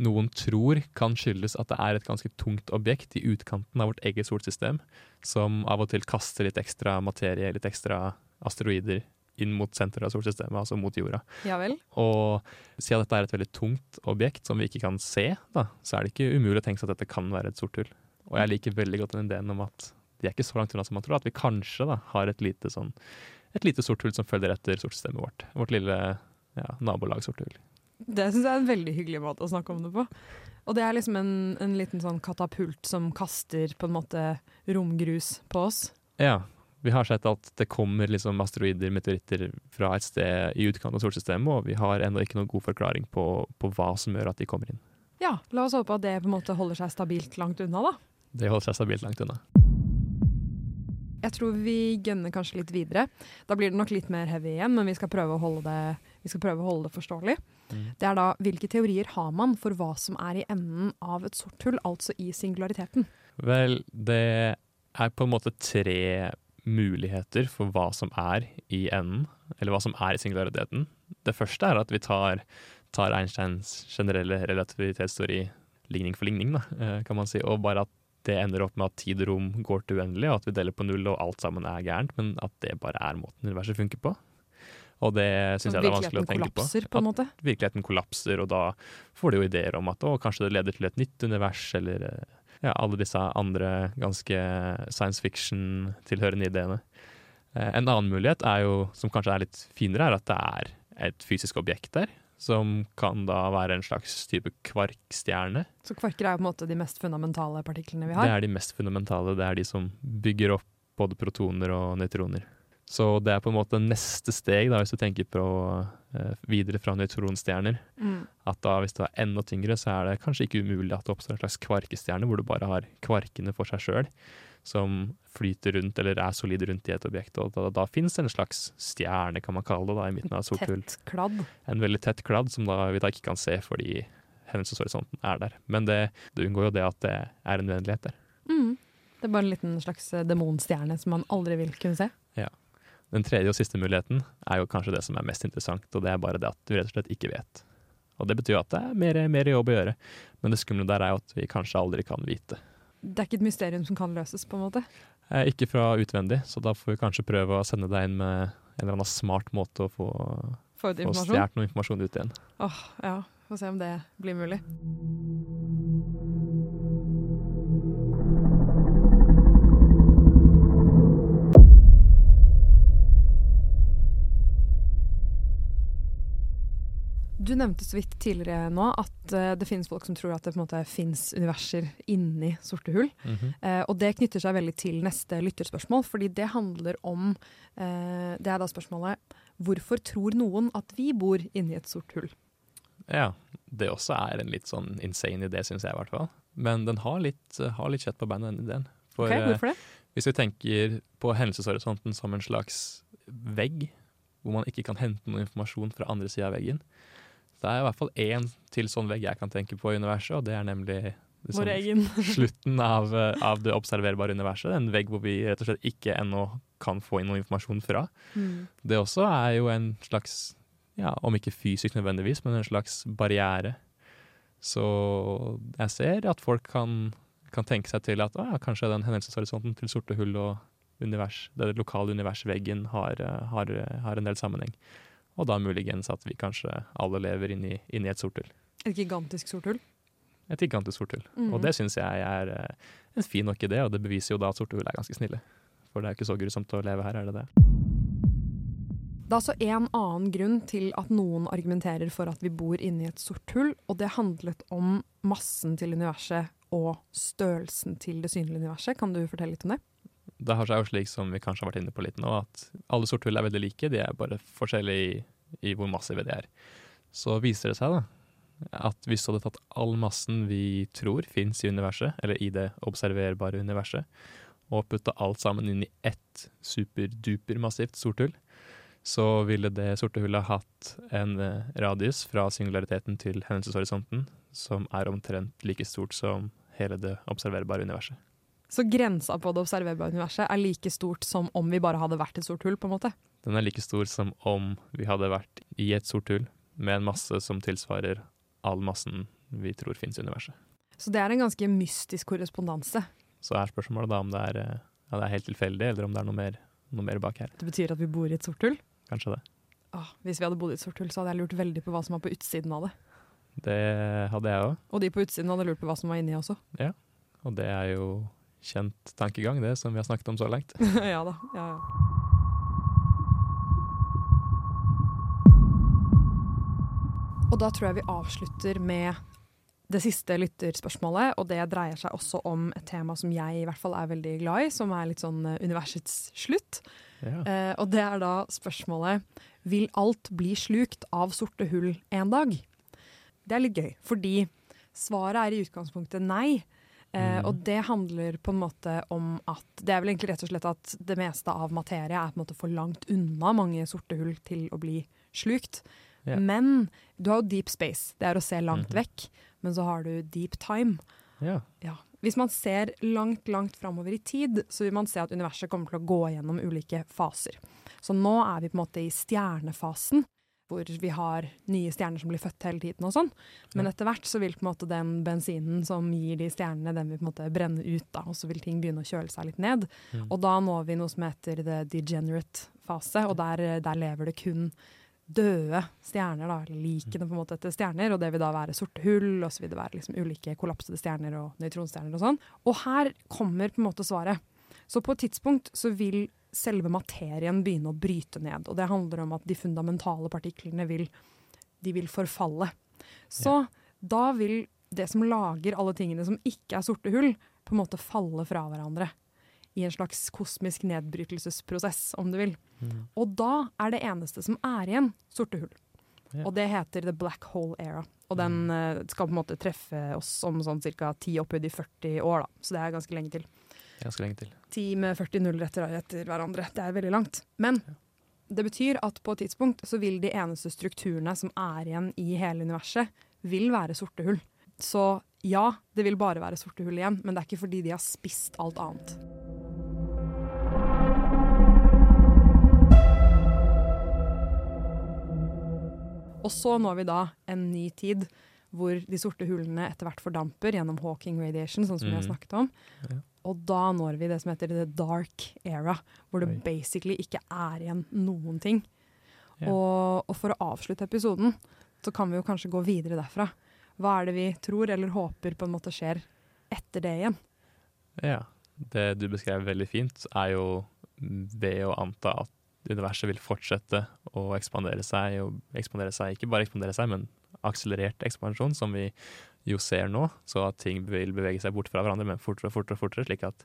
noen tror kan skyldes at det er et ganske tungt objekt i utkanten av vårt eget solsystem, som av og til kaster litt ekstra materie, litt ekstra asteroider inn mot senteret av solsystemet, altså mot jorda. Ja vel? Og siden dette er et veldig tungt objekt som vi ikke kan se, da, så er det ikke umulig å tenke seg at dette kan være et sort hull. Og jeg liker veldig godt den ideen om at de er ikke så langt unna som man tror, at vi kanskje da, har et lite, sånn, et lite sort hull som følger etter sortsystemet vårt. Vårt lille ja, nabolag sort hull. Det syns jeg er en veldig hyggelig måte å snakke om det på. Og det er liksom en, en liten sånn katapult som kaster på en måte romgrus på oss. Ja, vi har sett at det kommer liksom asteroider, meteoritter fra et sted i utkanten av solsystemet, og vi har ennå ikke noen god forklaring på, på hva som gjør at de kommer inn. Ja, la oss håpe at det på en måte holder seg stabilt langt unna, da. Det holder seg stabilt langt unna. Jeg tror vi gønner kanskje litt videre. Da blir det nok litt mer heavy igjen, men vi skal prøve å holde det, vi skal prøve å holde det forståelig. Mm. Det er da hvilke teorier har man for hva som er i enden av et sort hull, altså i singulariteten? Vel, det er på en måte tre muligheter for hva som er i enden, eller hva som er i singulariteten. Det første er at vi tar, tar Einsteins generelle relativitetsteori ligning for ligning, da, eh, kan man si, og bare at det ender opp med at tid og rom går til uendelig, og at vi deler på null og alt sammen er gærent, men at det bare er måten universet funker på. Og det syns jeg det er vanskelig å tenke på. på en måte? At virkeligheten kollapser, og da får du jo ideer om at å, kanskje det leder til et nytt univers, eller eh, ja, alle disse andre ganske science fiction-tilhørende ideene. Eh, En annen mulighet er jo, som kanskje er litt finere, er at det er et fysisk objekt der, som kan da være en slags type kvarkstjerne. Så kvarker er jo på en måte de mest fundamentale partiklene vi har? Det er de mest fundamentale, det er de som bygger opp både protoner og nøytroner. Så det er på en måte neste steg, da, hvis du tenker på eh, videre fra nøytronstjerner. Mm. At da hvis det er enda tyngre, så er det kanskje ikke umulig at det oppstår en slags kvarkestjerne, hvor du bare har kvarkene for seg sjøl, som flyter rundt eller er solide rundt i et objekt. Og da, da det en slags stjerne, kan man kalle det, da, i midten av et sort hull. En veldig tett kladd som da, vi da ikke kan se fordi hendelseshorisonten er der. Men det, det unngår jo det at det er en uendelighet der. Mm. Det er bare en liten slags eh, demonstjerne som man aldri vil kunne se. Ja. Den tredje og siste muligheten er jo kanskje det som er mest interessant, og det er bare det at du rett og slett ikke vet. Og det betyr jo at det er mer, mer jobb å gjøre, men det skumle der er jo at vi kanskje aldri kan vite. Det er ikke et mysterium som kan løses, på en måte. Eh, ikke fra utvendig, så da får vi kanskje prøve å sende deg inn med en eller annen smart måte å få, Få få stjålet noe informasjon ut igjen. Åh, ja. Få se om det blir mulig. Du nevnte så vidt tidligere nå at uh, det finnes folk som tror at det på en måte finnes universer inni sorte hull. Mm -hmm. uh, og det knytter seg veldig til neste lytterspørsmål, fordi det handler om uh, Det er da spørsmålet Hvorfor tror noen at vi bor inni et sort hull? Ja, det også er en litt sånn insane idé, syns jeg i hvert fall. Men den har litt, har litt kjøtt på beina, den ideen. For Ok, eh, hvorfor det? hvis vi tenker på hendelseshorisonten som en slags vegg, hvor man ikke kan hente noe informasjon fra andre sida av veggen, det er i hvert fall én til sånn vegg jeg kan tenke på i universet, og det er nemlig liksom slutten av, eh, av det observerbare universet. En vegg hvor vi rett og slett ikke ennå kan få inn noe informasjon fra. Mm. Det også er jo en slags, ja, om ikke fysisk nødvendigvis, men en slags barriere. Så jeg ser at folk kan, kan tenke seg til at ah, ja, kanskje den hendelseshorisonten til sorte hull og univers, det lokale universveggen har, eh, har, har en del sammenheng. Og da muligens at vi kanskje alle lever inni, inni et sort hull. Et gigantisk sort hull. Et gigantisk sort hull. Mhm. Og det syns jeg er eh, en fin nok idé, og det beviser jo da at sorte hull er ganske snille. For det er jo ikke så grusomt å leve her, er det det? Det er altså en annen grunn til at noen argumenterer for at vi bor inni et sort hull, og det handlet om massen til universet og størrelsen til det synlige universet. Kan du fortelle litt om det? Det har seg jo slik som vi kanskje har vært inne på litt nå, at alle sorte hull er veldig like, de er bare forskjellige i, i hvor massive de er. Så viser det seg da at hvis du hadde tatt all massen vi tror fins i universet, eller i det observerbare universet, og putta alt sammen inn i ett superdupermassivt sort hull, så ville det sorte hullet hatt en eh, radius fra singulariteten til hendelseshorisonten som er omtrent like stort som hele det observerbare universet. Så grensa på det observerbare universet er like stort som om vi bare hadde vært et sort hull? på en måte? Den er like stor som om vi hadde vært i et sort hull med en masse som tilsvarer all massen vi tror finnes i universet. Så det er en ganske mystisk korrespondanse. Så er spørsmålet da om det er, eh, ja, det er helt tilfeldig, eller om det er noe mer, noe mer bak her. Det betyr at vi bor i et sort hull? Kanskje det. Åh, hvis vi hadde bodd i et sort hull, så hadde jeg lurt veldig på hva som var på utsiden av det. Det hadde jeg òg, Og de på utsiden hadde lurt på hva som var inni også. Ja, og det er jo kjent tankegang, det som vi har snakket om så langt. ja da. Ja, ja. Og da tror jeg vi avslutter med det siste lytterspørsmålet, og det dreier seg også om et tema som jeg i hvert fall er veldig glad i, som er litt sånn eh, universets slutt. Ja. Eh, og det er da spørsmålet Vil alt bli slukt av sorte hull en dag? Det er litt gøy, fordi svaret er i utgangspunktet nei. Eh, Mhm. Og det handler på en måte om at Det er vel egentlig rett og slett at det meste av materie er på en måte for langt unna mange sorte hull til å bli slukt. Yeah. Men du har jo deep space, det er å se langt Mhm. vekk. Men så har du deep time. Yeah. Ja. Hvis man ser langt, langt framover i tid, så vil man se at universet kommer til å gå gjennom ulike faser. Så nå er vi på en måte i stjernefasen, hvor vi har nye stjerner som blir født hele tiden og sånn. Men etter hvert så vil på en måte den bensinen som gir de stjernene, den vil på en måte brenne ut, da, og så vil ting begynne å kjøle seg litt ned. Mm. Og da når vi noe som heter the degenerate fase, og der, der lever det kun døde stjerner, da, likene på en måte etter stjerner, og det vil da være sorte hull, og så vil det være liksom ulike kollapsede stjerner og nøytronstjerner og sånn. Og her kommer på en måte svaret. Så på et tidspunkt så vil selve materien begynne å bryte ned, og det handler om at de fundamentale partiklene vil, de vil forfalle. Så da vil det som lager alle tingene som ikke er sorte hull, på en måte falle fra hverandre i en slags kosmisk nedbrytelsesprosess, om du vil. Mm. Og da er det eneste som er igjen, sorte hull. Ja. Og det heter the black hole era. Og den mm. skal på en måte treffe oss om sånn ca. ti opphøyd i 40 år, da. Så det er ganske lenge til. Ganske lenge til. 10 med 40 nuller etter, etter hverandre. Det er veldig langt. Men det betyr at på et tidspunkt så vil de eneste strukturene som er igjen i hele universet, vil være sorte hull. Så ja, det vil bare være sorte hull igjen, men det er ikke fordi de har spist alt annet. Og så når vi da en ny tid hvor de sorte hullene etter hvert fordamper gjennom Hawking radiation, sånn som vi har Mhm. snakket om. Ja. Og da når vi det som heter the dark era, hvor det Oi. basically ikke er igjen noen ting. Ja. Og, og for å avslutte episoden, så kan vi jo kanskje gå videre derfra. Hva er det vi tror eller håper på en måte skjer etter det igjen? Ja. Det du beskrev veldig fint, er jo det å anta at universet vil fortsette å ekspandere seg, og ekspandere seg, ikke bare ekspandere seg, men akselerert ekspansjon, som vi jo ser nå, så at ting vil bevege seg bort fra hverandre, men fortere og fortere, fortere, slik at,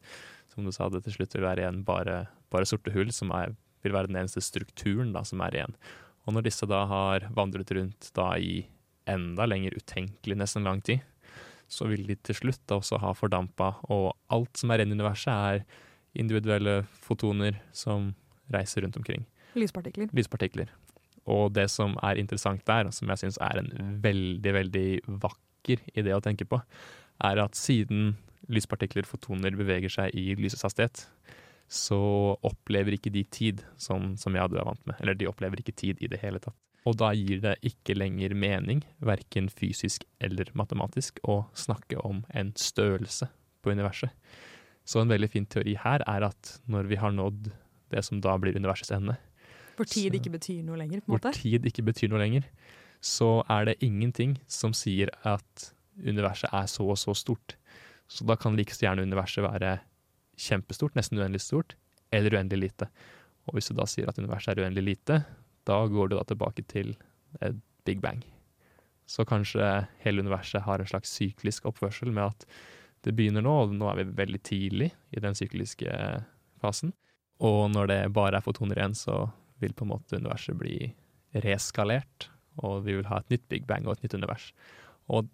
som du sa, det til slutt vil være igjen bare, bare sorte hull, som er, vil være den eneste strukturen da, som er igjen. Og når disse da har vandret rundt da i enda lenger utenkelig nesten lang tid, så vil de til slutt da også ha fordampa, og alt som er igjen i universet er individuelle fotoner som reiser rundt omkring. Lyspartikler. Lyspartikler. Og det som er interessant der, og som jeg syns er en veldig, veldig vakker idé å tenke på, er at siden lyspartikler, fotoner, beveger seg i lysets hastighet, så opplever ikke de tid som, som jeg du er vant med. Eller de opplever ikke tid i det hele tatt. Og da gir det ikke lenger mening, verken fysisk eller matematisk, å snakke om en størrelse på universet. Så en veldig fin teori her er at når vi har nådd det som da blir universets ende, Hvor tid Så- ikke betyr noe lenger, på en måte? hvor tid ikke betyr noe lenger, så er det ingenting som sier at universet er så og så stort. Så da kan like gjerne universet være kjempestort, nesten uendelig stort, eller uendelig lite. Og hvis du da sier at universet er uendelig lite, da går du da tilbake til et big bang. Så kanskje hele universet har en slags syklisk oppførsel med at det begynner nå, og nå er vi veldig tidlig i den sykliske fasen. Og når det bare er fotoner igjen, så vil på en måte universet bli reskalert, og vi vil ha et nytt Big Bang og et nytt univers. Og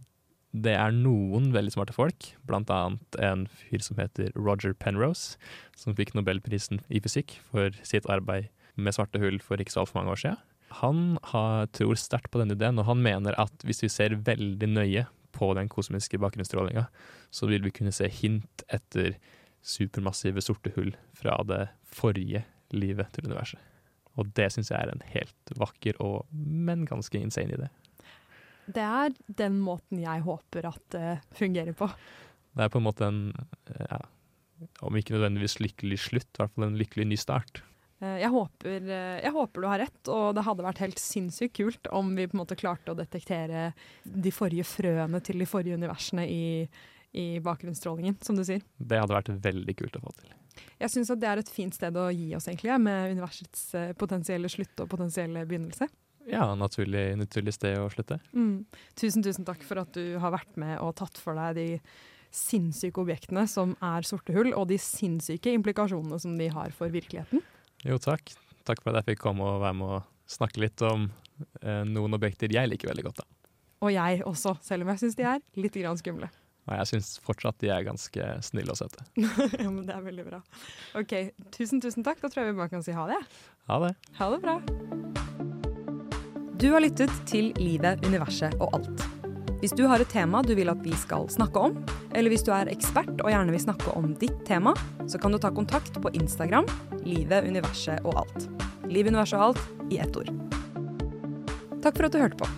Det er noen veldig smarte folk, blant annet en fyr som heter Roger Penrose, som fikk nobelprisen i fysikk for sitt arbeid med svarte hull for ikke så altfor mange år siden. Han har, tror sterkt på denne ideen, og han mener at hvis vi ser veldig nøye på den kosmiske bakgrunnsstrålinga, så vil vi kunne se hint etter supermassive sorte hull fra det forrige livet til universet. Og det syns jeg er en helt vakker og, men ganske insane idé. Det er den måten jeg håper at det fungerer på. Det er på en måte en, ja, om ikke nødvendigvis lykkelig slutt, i hvert fall en lykkelig ny start. Eh, jeg håper, eh, jeg håper, du har rett, og det hadde vært helt sinnssykt kult om vi på en måte klarte å detektere de forrige frøene til de forrige universene i, i bakgrunnsstrålingen, som du sier. Det hadde vært veldig kult å få til. Jeg syns det er et fint sted å gi oss, egentlig, med universets eh, potensielle slutt og potensielle begynnelse. Ja, naturlig, naturlig sted å slutte. Mm. Tusen, tusen takk for at du har vært med og tatt for deg de sinnssyke objektene som er sorte hull, og de sinnssyke implikasjonene som de har for virkeligheten. Jo, takk. Takk for at jeg fikk komme og være med og snakke litt om eh, noen objekter jeg liker veldig godt. da. Og jeg også, selv om jeg syns de er litt grann skumle. Og jeg syns fortsatt de er ganske snille og søte. ja, men Det er veldig bra. Ok, Tusen, tusen takk. Da tror jeg vi bare kan si ha det. Ha det. Ha det bra. Du har lyttet til Livet, universet og alt. Hvis du har et tema du vil at vi skal snakke om, eller hvis du er ekspert og gjerne vil snakke om ditt tema, så kan du ta kontakt på Instagram Livet, universet og alt. Liv, universet og alt i ett ord. Takk for at du hørte på.